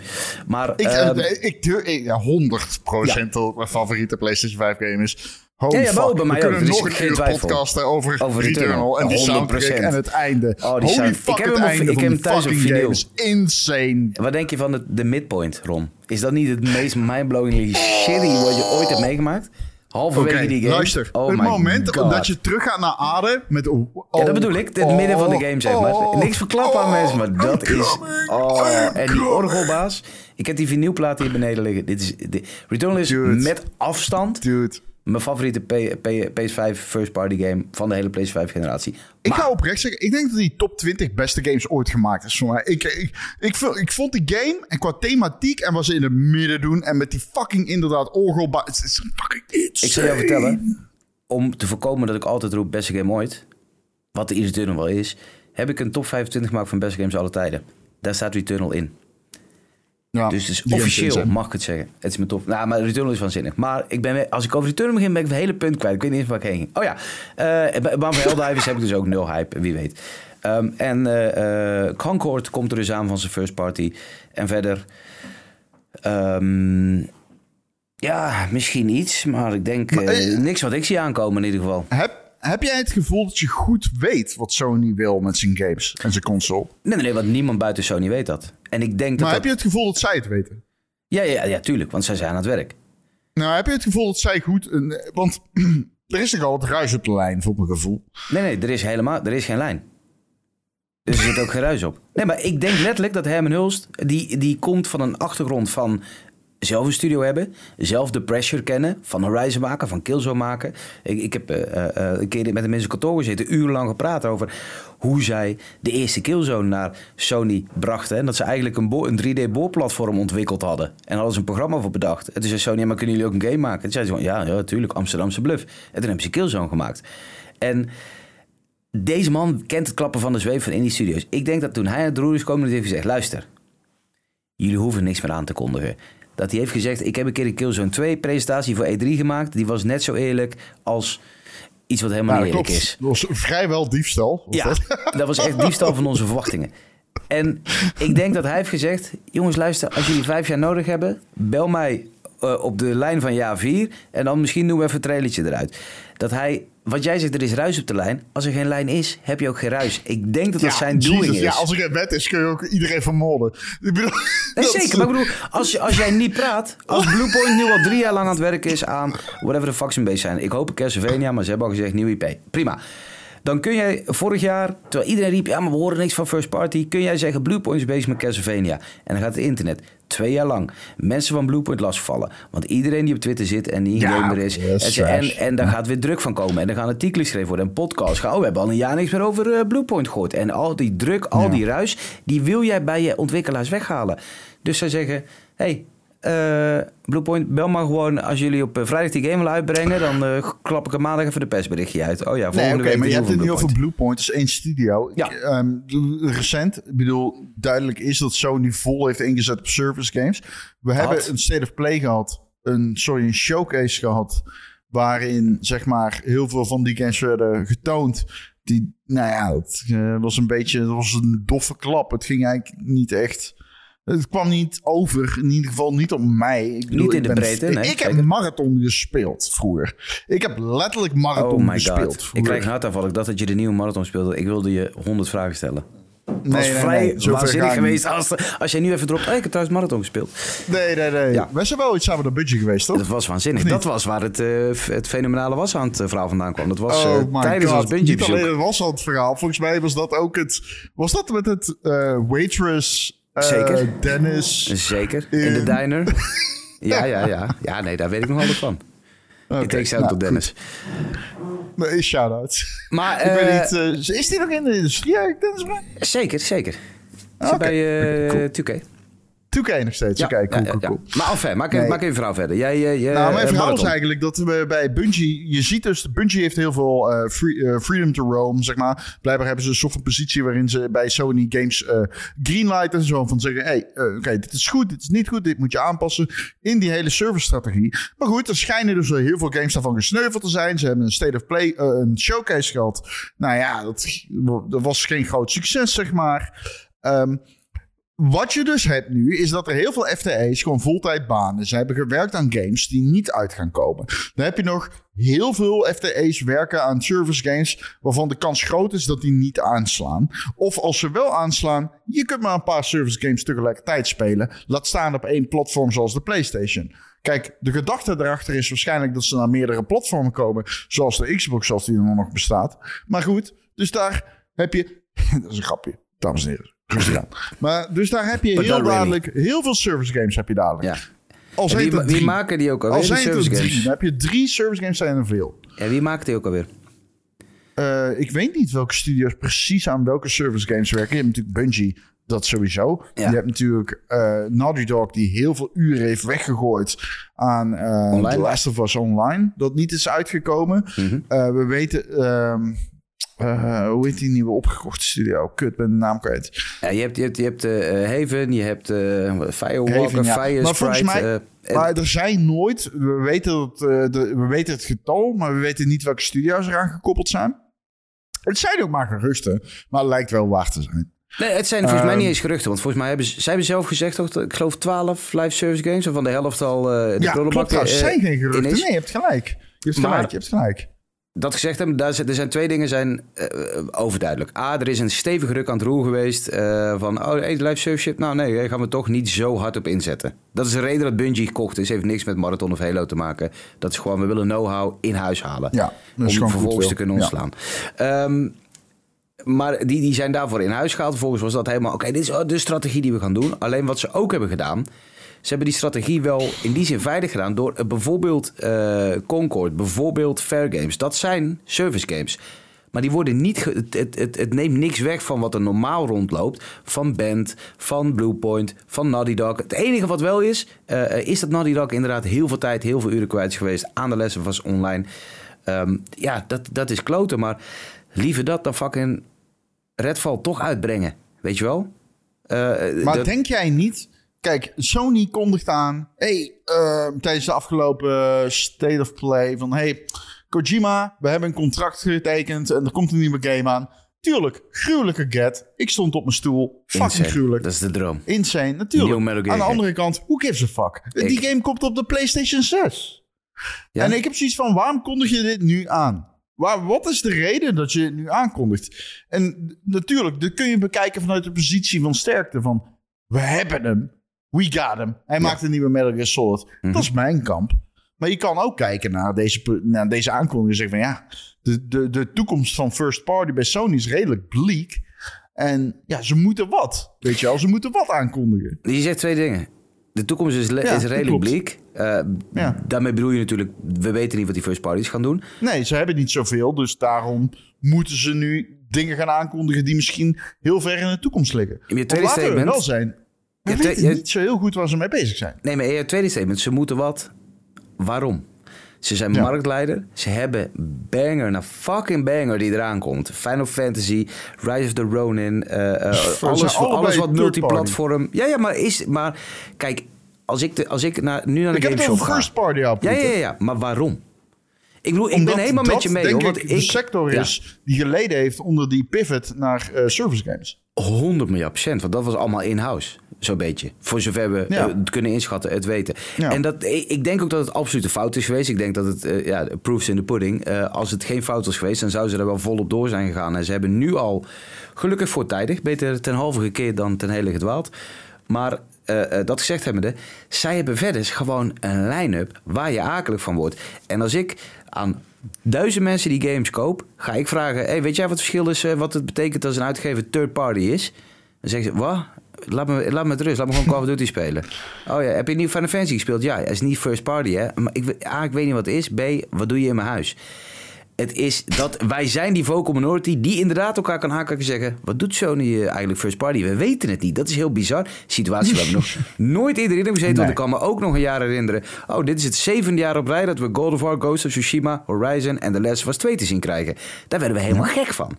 Maar Ik, ehm, eh, ik, durf, ik, ja, 100% dat mijn favoriete PlayStation 5 game is. Holy Ja, ja, wel fuck. bij mij We kunnen nog een uur podcasten over, Over Returnal. En die 100%. soundtrack en het einde. Oh, Holy sound- fuck, ik heb het hem einde ik van heb hem thuis op game is insane. Wat denk je van de, de midpoint, Ron? Is dat niet het meest mindblowingly shitty wat je ooit hebt meegemaakt? Halverwege die game. luister. Oh het moment God. dat je terug gaat naar Aarde met... Oh, Ja, dat bedoel ik. Het oh, midden van de game, zeg maar. oh, Niks verklappen aan oh, mensen, maar dat I'm is... coming, Oh, en die orgelbaas. Ik heb die vinylplaat hier beneden liggen. Dit is, dit, Returnal is Dude. met afstand Dude. Mijn favoriete P- P- PS5 first party game van de hele PlayStation 5 generatie. Ik ga oprecht zeggen, ik denk dat die top 20 beste games ooit gemaakt is. Ik, ik, ik, vond- ik vond die game en qua thematiek en wat ze in het midden doen en met die fucking inderdaad orgelba... Het is fucking insane. Ik zal jou vertellen, om te voorkomen dat ik altijd roep beste game ooit, wat de Returnal wel is, heb ik een top 25 gemaakt van beste games alle tijden. Daar staat Returnal in. Ja, Dus het is officieel, mag ik het zeggen. Het is mijn top. Nou, maar Returnal is waanzinnig. Maar ik ben, als ik over Returnal begin, ben ik het hele punt kwijt. Ik weet niet eens waar ik heen ging. Oh ja, eh bij bij Helldivers heb ik dus ook nul hype, wie weet. Ehm, en eh, eh, Concord komt er dus aan van zijn first party. En verder... ehm, ja, misschien iets, maar ik denk Maar, eh, niks wat ik zie aankomen in ieder geval. Heb, heb jij het gevoel dat je goed weet wat Sony wil met zijn games en zijn console? Nee, nee, nee, want niemand buiten Sony weet dat. En ik denk dat Maar dat... heb je het gevoel dat zij het weten? Ja, ja, ja, tuurlijk, want zij zijn aan het werk. Nou, heb je het gevoel dat zij goed... Want er is toch al wat ruis op de lijn, voor mijn gevoel. Nee, nee, er is helemaal er is geen lijn. Dus er zit ook geen ruis op. Nee, maar ik denk letterlijk dat Herman Hulst... Die, die komt van een achtergrond van zelf een studio hebben... zelf de pressure kennen van Horizon maken, van Killzone maken. Ik, ik heb eh, eh, eh, een keer met de mensen kantoor gezeten... urenlang gepraat over hoe zij de eerste Killzone naar Sony brachten. En dat ze eigenlijk een, een 3D-boorplatform ontwikkeld hadden. En hadden ze een programma voor bedacht. En toen zei Sony, "Ja, maar kunnen jullie ook een game maken? En toen zeiden ze gewoon, ja, ja, natuurlijk, Amsterdamse bluff. En toen hebben ze Killzone gemaakt. En deze man kent het klappen van de zweep van indie studios. Ik denk dat toen hij aan het roer is hij heeft gezegd: luister, jullie hoeven niks meer aan te kondigen. Dat hij heeft gezegd: ik heb een keer een Killzone 2 presentatie voor E3 gemaakt. Die was net zo eerlijk als iets wat helemaal Nou, niet eerlijk klopt. is. Dat was vrijwel diefstal. Ja, dat? dat was echt diefstal van onze verwachtingen. En ik denk dat hij heeft gezegd: jongens, luister, als jullie vijf jaar nodig hebben, bel mij eh, op de lijn van jaar 4 en dan misschien doen we even een trailertje eruit. Dat hij, wat jij zegt, er is ruis op de lijn. Als er geen lijn is, heb je ook geen ruis. Ik denk dat dat zijn doing is. Ja, als er geen wet is, kun je ook iedereen vermoorden. Ik bedoel, Nee, zeker. Maar ik bedoel, als, als jij niet praat... Als Bluepoint nu al drie jaar lang aan het werken is aan... whatever the fuck ze bezig zijn. Ik hoop Castlevania, maar ze hebben al gezegd nieuw IP. Prima. Dan kun jij vorig jaar, terwijl iedereen riep... ja, maar we horen niks van First Party... kun jij zeggen Bluepoint is bezig met Castlevania. En dan gaat het internet twee jaar lang mensen van Bluepoint lastigvallen. Want iedereen die op Twitter zit en die een Ja, gamer is... en, en, daar gaat weer druk van komen. En dan gaan artikelen geschreven worden en podcasts. Gaan, oh, we hebben al een jaar niks meer over eh, Bluepoint gehoord. En al die druk, al Ja. die ruis... die wil jij bij je ontwikkelaars weghalen. Dus zij zeggen... hey, eh, Bluepoint, bel maar gewoon als jullie op eh, vrijdag die game willen uitbrengen. Dan eh, klap ik er maandag even de persberichtje uit. Oh ja, volgende Nee, week maar je hebt het nu over Bluepoint. Dat is één studio. Ja. Ik, ehm, recent, ik bedoel, duidelijk is dat Sony vol heeft ingezet op service games. We hebben een State of Play gehad. Een, sorry, een showcase gehad. Waarin, zeg maar, heel veel van die games werden getoond. Die, nou ja, het was een beetje, was een doffe klap. Het ging eigenlijk niet echt... Het kwam niet over, in ieder geval niet op mij. Ik bedoel, Niet in de breedte, nee, Ik heb marathon gespeeld vroeger. Ik heb letterlijk marathon Oh my gespeeld god. Ik krijg hartaanval. Ik dacht dat je de nieuwe marathon speelde. Ik wilde je 100 vragen stellen. Het Nee, was nee, vrij nee, waanzinnig geweest als, als jij nu even dropt. Oh, ik heb trouwens marathon gespeeld. Nee, nee, nee. Ja. Wij zijn wel iets samen naar budget geweest, toch? Dat was waanzinnig. Dat was waar het, eh, het fenomenale was aan het eh, verhaal vandaan kwam. Dat was oh eh, tijdens god. ons bungee Niet alleen het was al het verhaal. Volgens mij was dat ook het... Was dat met het eh, waitress... eh, Zeker. Dennis... Zeker. In de In- diner. Ja, ja, ja. Ja, nee, daar weet ik nog altijd van. Ik out nou, tot Dennis. goed. Nee, shout-out. Maar ik eh, weet niet... eh, is die nog in de industrie Dennis? Zeker, zeker. Bij eh cool. 2K. 2K nog steeds. Oké, cool, cool, cool. Maar enfin, maak, even, maak even verhaal verder. Jij, eh, Nou, mijn verhaal is eigenlijk dat we bij Bungie... Je ziet dus, Bungie heeft heel veel eh, free- eh, freedom to roam, zeg maar. Blijkbaar hebben ze een soort van positie waarin ze bij Sony Games greenlight en zo van zeggen... hey, oké, dit is goed, dit is niet goed, dit moet je aanpassen in die hele service-strategie. Maar goed, er schijnen dus heel veel games daarvan gesneuveld te zijn. Ze hebben een State of Play, een showcase gehad. Nou ja, dat, dat was geen groot succes, zeg maar. Ehm, wat je dus hebt nu, is dat er heel veel FTE's gewoon voltijdbanen. Ze hebben gewerkt aan games die niet uit gaan komen. Dan heb je nog heel veel FTE's werken aan service games, waarvan de kans groot is dat die niet aanslaan. Of als ze wel aanslaan, je kunt maar een paar service games tegelijkertijd spelen. Laat staan op één platform zoals de PlayStation. Kijk, de gedachte erachter is waarschijnlijk dat ze naar meerdere platformen komen. Zoals de Xbox, zoals die er nog bestaat. Maar goed, dus daar heb je... dat is een grapje, dames en heren. Rustig aan. Maar dus daar heb je heel dadelijk... Heel veel service games heb je dadelijk. Ja. Al En zijn wie, maken die ook alweer? Al die zijn het service drie. games? Dan heb je drie service games, zijn er veel. Ja, wie maakt die ook alweer? Eh, ik weet niet welke studio's precies aan welke service games werken. Je hebt natuurlijk Bungie, dat sowieso. Ja. Je hebt natuurlijk eh, Naughty Dog, die heel veel uren heeft weggegooid aan Online. The Last of Us Online. Dat niet is uitgekomen. Mhm. Eh, we weten... ehm, eh, hoe heet die nieuwe opgekochte studio? Kut, ben de naam kwijt. Ja, je hebt, je hebt, je hebt eh, Haven, je hebt eh Firewalker, Haven, ja. Fire Maar Sprite. mij- en- Maar er zijn nooit... We weten, dat, de, we weten het getal, maar we weten niet welke studio's eraan gekoppeld zijn. Het zijn ook maar geruchten, maar het lijkt wel waar te zijn. Nee, het zijn volgens mij Ehm, niet eens geruchten. Want volgens mij hebben ze, zij hebben zelf gezegd, toch, ik geloof 12 live service games. Waarvan de helft al eh de ja, klopt eh, zijn geen geruchten. Nee, je hebt gelijk. Je hebt Maar- gelijk, je hebt gelijk. Dat gezegd hebben, daar zijn, er zijn twee dingen zijn eh, overduidelijk. A, er is een stevige ruk aan het roer geweest eh, van... oh, hey, live nou nee, daar gaan we toch niet zo hard op inzetten. Dat is de reden dat Bungie gekocht is. Heeft niks met Marathon of Halo te maken. Dat is gewoon, we willen know-how in huis halen. Ja, om vervolgens te kunnen Ja. ontslaan. Ehm, maar die, die zijn daarvoor in huis gehaald. Vervolgens was dat helemaal... Oké, dit is de strategie die we gaan doen. Alleen wat ze ook hebben gedaan... Ze hebben die strategie wel in die zin veilig gedaan... door eh, bijvoorbeeld eh, Concord, bijvoorbeeld Fair Games. Dat zijn service games. Maar die worden niet... het, het, het, het neemt niks weg van wat er normaal rondloopt. Van Band, van Bluepoint, van Naughty Dog. Het enige wat wel is... eh, is dat Naughty Dog inderdaad heel veel tijd... heel veel uren kwijt is geweest aan de lessen was online... Ehm, ja, dat, dat is kloten. Maar liever dat dan fucking Redfall toch uitbrengen. Weet je wel? Eh, Maar dat- denk jij niet... Kijk, Sony kondigt aan... Hey, eh, tijdens de afgelopen State of Play... van hey, Kojima, we hebben een contract getekend... en er komt een nieuwe game aan. Tuurlijk, gruwelijke get. Ik stond op mijn stoel. Fucking Insane. gruwelijk. Dat is de droom. Insane, natuurlijk. Aan de andere kant, who gives a fuck? Die game komt op de PlayStation 6. Ja. En ik heb zoiets van, waarom kondig je dit nu aan? Waar, wat is de reden dat je het nu aankondigt? En natuurlijk, dit kun je bekijken vanuit de positie van sterkte. Van, we hebben hem. We got hem. Hij maakt een nieuwe Metal Gear Solid. Mhm. Dat is mijn kamp. Maar je kan ook kijken naar deze, naar deze aankondiging en zeggen van... ja, de, de, de toekomst van first party bij Sony is redelijk bleek. En ja, ze moeten wat. Weet je wel, ze moeten wat aankondigen. Je zegt twee dingen. De toekomst is, Ja, is redelijk bleek. Eh, Ja. Daarmee bedoel je natuurlijk... We weten niet wat die first parties gaan doen. Nee, ze hebben niet zoveel. Dus daarom moeten ze nu dingen gaan aankondigen die misschien heel ver in de toekomst liggen. je tweede we statement- wel zijn. We weten je- niet zo heel goed waar ze mee bezig zijn. Nee, maar je tweede statement. Ze moeten wat. Waarom? Ze zijn Ja. marktleider. Ze hebben banger na fucking banger die eraan komt. Final Fantasy, Rise of the Ronin. eh, eh, alles, alles wat multiplatform. Ja, ja, maar, is, maar kijk, als ik, de, als ik naar, nu naar de Ik heb gameshop ga... first party Ja, output. ja, ja, ja, maar waarom? Ik bedoel, ik ben helemaal dat, met je mee. denk Hoor, want ik, ik, de sector Ja. is die geleden heeft onder die pivot naar eh, service games. 100 miljard procent, want dat was allemaal in-house. Zo'n beetje. Voor zover we Ja. eh, kunnen inschatten, het weten. Ja. En dat, ik denk ook dat het absoluut een fout is geweest. Ik denk dat het, eh, ja, proofs in the pudding. Eh, als het geen fout was geweest, dan zouden ze er wel volop door zijn gegaan. En ze hebben nu al, gelukkig voortijdig, beter ten halve gekeerd dan ten hele gedwaald. Maar eh, dat gezegd hebbende, zij hebben verder gewoon een line-up waar je akelig van wordt. En als ik aan duizend mensen die games koop, ga ik vragen: hey, weet jij wat het verschil is, wat het betekent als een uitgever third party is? Dan zeggen ze: wat? Laat me, laat me met rust, laat me gewoon Call of Duty spelen. Oh ja, heb je niet Final Fantasy gespeeld? Ja, het is niet first party hè. Maar ik, A, ik weet niet wat het is. B, wat doe je in mijn huis? Het is dat wij zijn die vocal minority die inderdaad elkaar kan haken en zeggen: wat doet Sony eh, eigenlijk first party? We weten het niet. Dat is heel bizar. Situatie waar we nog nooit eerder in hebben gezeten. Want ik kan me ook nog een jaar herinneren. Oh, dit is het zevende jaar op rij dat we God of War, Ghost of Tsushima, Horizon en The Last of Us 2 te zien krijgen. Daar werden we helemaal gek van.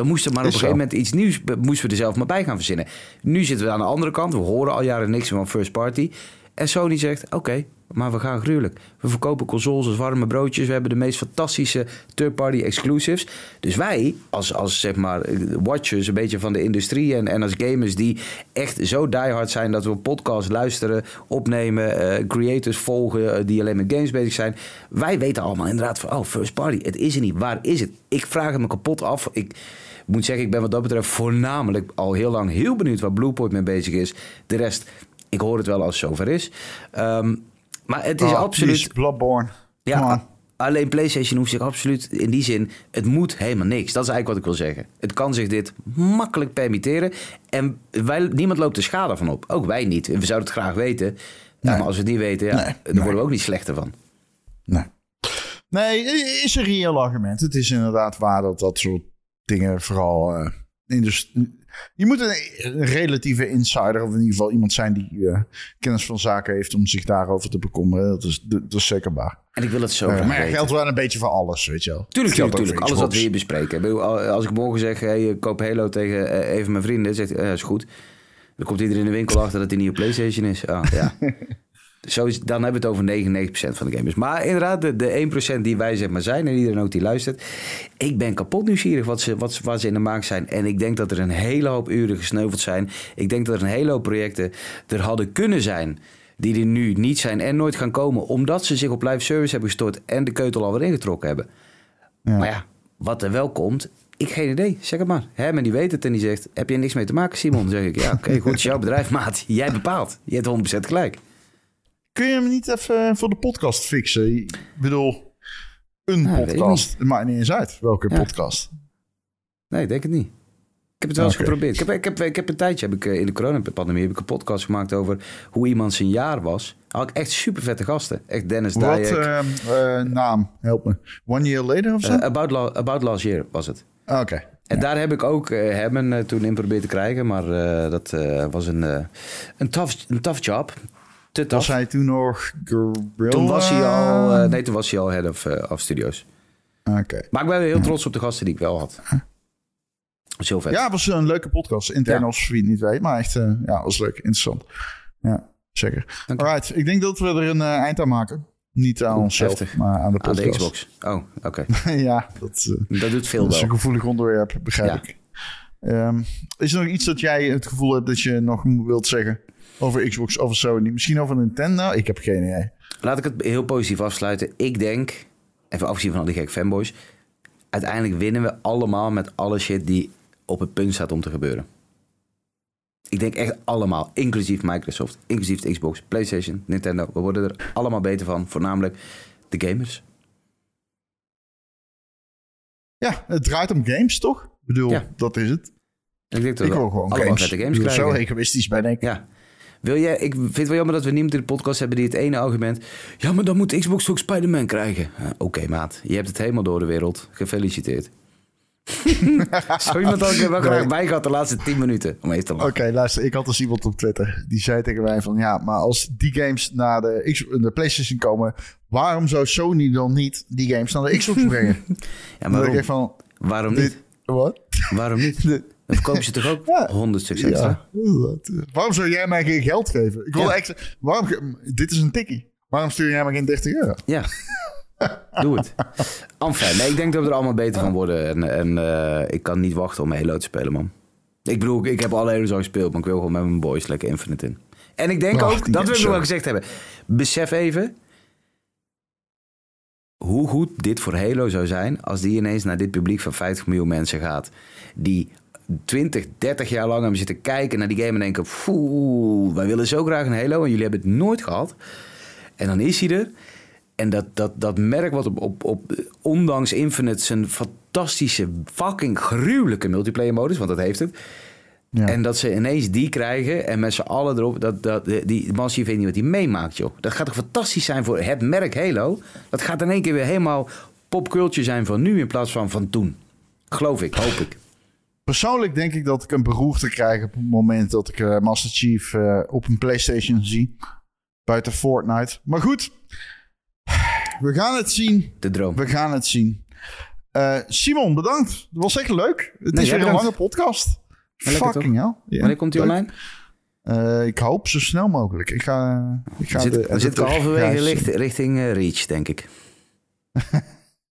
Dan moest er maar op een gegeven moment iets nieuws, moesten we er zelf maar bij gaan verzinnen. Nu zitten we aan de andere kant. We horen al jaren niks van first party. En Sony zegt, oké, maar we gaan gruwelijk. We verkopen consoles als warme broodjes. We hebben de meest fantastische third-party exclusives. Dus wij, als, als zeg maar watchers een beetje van de industrie... En, en als gamers die echt zo diehard zijn... dat we podcasts luisteren, opnemen... eh, creators volgen eh, die alleen met games bezig zijn... wij weten allemaal inderdaad van... oh, first party, het is er niet. Waar is het? Ik vraag het me kapot af. Ik moet zeggen, ik ben wat dat betreft voornamelijk al heel lang heel benieuwd waar Bluepoint mee bezig is. De rest, ik hoor het wel als het zover is. Ehm, Maar het is Oh, absoluut... please, Bloodborne. Ja, alleen PlayStation hoeft zich absoluut in die zin, het moet helemaal niks. Dat is eigenlijk wat ik wil zeggen. Het kan zich dit makkelijk permitteren en wij, niemand loopt er schade van op. Ook wij niet. We zouden het graag weten. Nee. maar als we het niet weten, ja, Nee, dan nee. worden we ook niet slechter van. Nee. Nee, is een reëel argument. Het is inderdaad waar dat dat soort dingen vooral... st- je moet een, een relatieve insider, of in ieder geval iemand zijn die eh, kennis van zaken heeft om zich daarover te bekommeren. Dat is, dat is zeker waar. En ik wil het zo graag maar weten. geldt wel een beetje voor alles, weet je wel. Tuurlijk, tuurlijk, tuurlijk. Alles wat we hier bespreken. Als ik morgen zeg, hey, ik koop Halo tegen even mijn vrienden, zegt is goed. Dan komt iedereen in de winkel achter dat hij niet op PlayStation is. Ah, ja. Zo is, dan hebben we het over 99% van de gamers. Maar inderdaad, de, de 1% die wij zeg maar zijn en iedereen ook die luistert. Ik ben kapot nieuwsgierig wat ze, wat, ze- in de maak zijn. En ik denk dat er een hele hoop uren gesneuveld zijn. Ik denk dat er een hele hoop projecten er hadden kunnen zijn. Die er nu niet zijn en nooit gaan komen. Omdat ze zich op live service hebben gestort en de keutel alweer ingetrokken hebben. Ja. Maar ja, wat er wel komt, ik geen idee. Zeg het maar. Herman die weet het en die zegt, heb je niks mee te maken Simon? Dan zeg ik, ja oké, goed, het is jouw bedrijf maat. Jij bepaalt. Je hebt 100% gelijk. Kun je hem niet even voor de podcast fixen? Ik bedoel, een Ja, ik podcast. Het maakt niet eens uit welke Ja. podcast. Nee, ik denk het niet. Ik heb het wel eens geprobeerd. Ik heb, ik, heb, ik heb een tijdje, heb ik, eh, in de coronapandemie, heb ik een podcast gemaakt over hoe iemand zijn jaar was. Had ik echt super vette gasten. Echt Dennis Wat eh, naam? Help me. One Year Later of zo? Eh, about, La- about Last Year was het. Ah, Oké. En daar heb ik ook eh Herman eh, toen in proberen te krijgen. Maar eh, dat eh, was een, eh, een, tough, een tough job. Te Was hij toen nog Gorilla? Toen was hij al, eh, nee, toen was hij al head of, eh, of studios. Oké. Maar ik ben heel trots op de gasten die ik wel had. Is vet. Ja, het was een leuke podcast. Intern als wie het niet weet. Maar echt, eh, ja, was leuk. Interessant. Ja, zeker. Dank. Alright, ik denk dat we er een eind aan maken. Niet aan onszelf, heftig. maar aan de Aan podcast. de Xbox. Oh, oké. ja, dat, Dat doet veel dat is wel. een gevoelig onderwerp, begrijp Ja. ik. Ehm, is er nog iets dat jij het gevoel hebt dat je nog wilt zeggen over Xbox, over Sony? Misschien over Nintendo? Ik heb geen idee. Laat ik het heel positief afsluiten. Ik denk, even afgezien van al die gekke fanboys... uiteindelijk winnen we allemaal met alle shit die op het punt staat om te gebeuren. Ik denk echt allemaal, inclusief Microsoft, inclusief de Xbox, PlayStation, Nintendo. We worden er allemaal beter van, voornamelijk de gamers. Ja, het draait om games, toch? Ik bedoel, Ja. dat is het. Ik denk dat Ik wil gewoon games. games krijgen. Zo egoïstisch ben ik. Ja. Wil jij, ik vind het wel jammer dat we niemand in de podcast hebben die het ene argument... Ja, maar dan moet Xbox toch Spider-Man krijgen. Oké, maat. Je hebt het helemaal door de wereld. Gefeliciteerd. Zo iemand had ik wel graag bij gehad de laatste 10 minuten. Om even te Oké, luister, ik had dus iemand op Twitter. Die zei tegen mij van, ja, maar als die games naar de, X, de PlayStation komen... waarom zou Sony dan niet die games naar de Xbox brengen? Ja, maar denk ik waarom, van, waarom niet? dit, wat? Waarom niet? Dan verkopen ze toch ook Ja. 100 stuks extra? Waarom zou jij mij geen geld geven? Ik wil Ja. extra, waarom, dit is een tikkie. Waarom stuur jij mij geen 30 euro? Ja. Doe het. Enfin, nee, ik denk dat we er allemaal beter van worden. En, en eh, ik kan niet wachten om Halo te spelen, man. Ik bedoel, ik heb alle Halo's al gespeeld, maar ik wil gewoon met mijn boys lekker Infinite in. En ik denk ook, dat wil ik zo. wel gezegd hebben. Besef even hoe goed dit voor Halo zou zijn als die ineens naar dit publiek van 50 miljoen mensen gaat. Die 20, 30 jaar lang hebben zitten kijken naar die game en denken... Poeh, wij willen zo graag een Halo en jullie hebben het nooit gehad. En dan is hij er. En dat, dat, dat merk wat op, op, op, ondanks Infinite zijn fantastische, fucking gruwelijke multiplayer modus, want dat heeft het. Ja. En dat ze ineens die krijgen en met z'n allen erop, dat, dat, die Massive weet niet wat hij meemaakt, joh. Dat gaat toch fantastisch zijn voor het merk Halo? Dat gaat in één keer weer helemaal popculture zijn van nu in plaats van van toen. Geloof ik, hoop ik. Persoonlijk denk ik dat ik een beroerte krijg op het moment dat ik eh, Master Chief eh, op een PlayStation zie. Buiten Fortnite. Maar goed, we gaan het zien. De droom. We gaan het zien. Eh, Simon, bedankt. Dat was echt leuk. Het Nee, is weer een lange podcast. Fucking hell. Ja, Wanneer komt hij online? Ik hoop zo snel mogelijk. Ik ga, ik ga We zitten, de we zitten halverwege richting Reach, denk ik.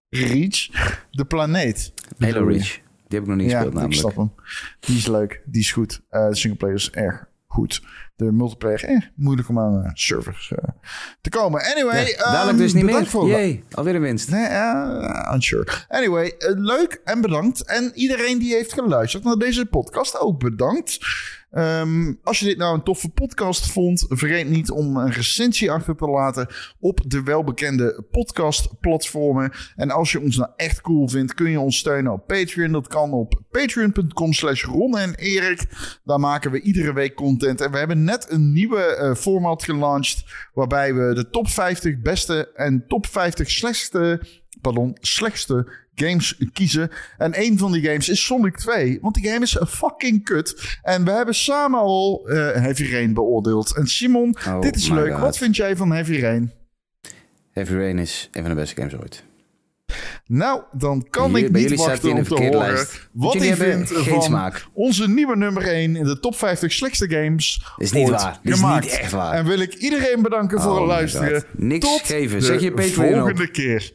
Reach, de planeet. Halo? Reach. Die heb ik nog niet ja, gespeeld ik namelijk. snap hem. Die is leuk, die is goed. Eh, de singleplayer is erg goed. De multiplayer, eh, moeilijk om aan eh, servers eh, te komen. Anyway, Ja, ehm, dadelijk dus niet meer. voor alweer een winst. Nee, uh, unsure. Anyway, leuk en bedankt. En iedereen die heeft geluisterd naar deze podcast, ook bedankt. Ehm, als je dit nou een toffe podcast vond, vergeet niet om een recensie achter te laten op de welbekende podcastplatformen. En als je ons nou echt cool vindt, kun je ons steunen op Patreon. Dat kan op patreon.com slash Ron en Erik. Daar maken we iedere week content. En we hebben net een nieuwe eh, format gelanceerd, waarbij we de top 50 beste en top 50 slechtste, pardon, slechtste games kiezen. En een van die games is Sonic 2. Want die game is fucking kut. En we hebben samen al eh, Heavy Rain beoordeeld. En Simon, Oh dit is leuk. God. Wat vind jij van Heavy Rain? Heavy Rain is een van de beste games ooit. Nou, dan kan ik niet wachten om te horen lijst. wat Jullie hij vindt van smaak. onze nieuwe nummer 1 in de top 50 slechtste games Is niet waar. Is gemaakt. niet echt waar. En wil ik iedereen bedanken voor Oh het luisteren. God. Niks Tot geven. Zeg je Patreon op. volgende keer.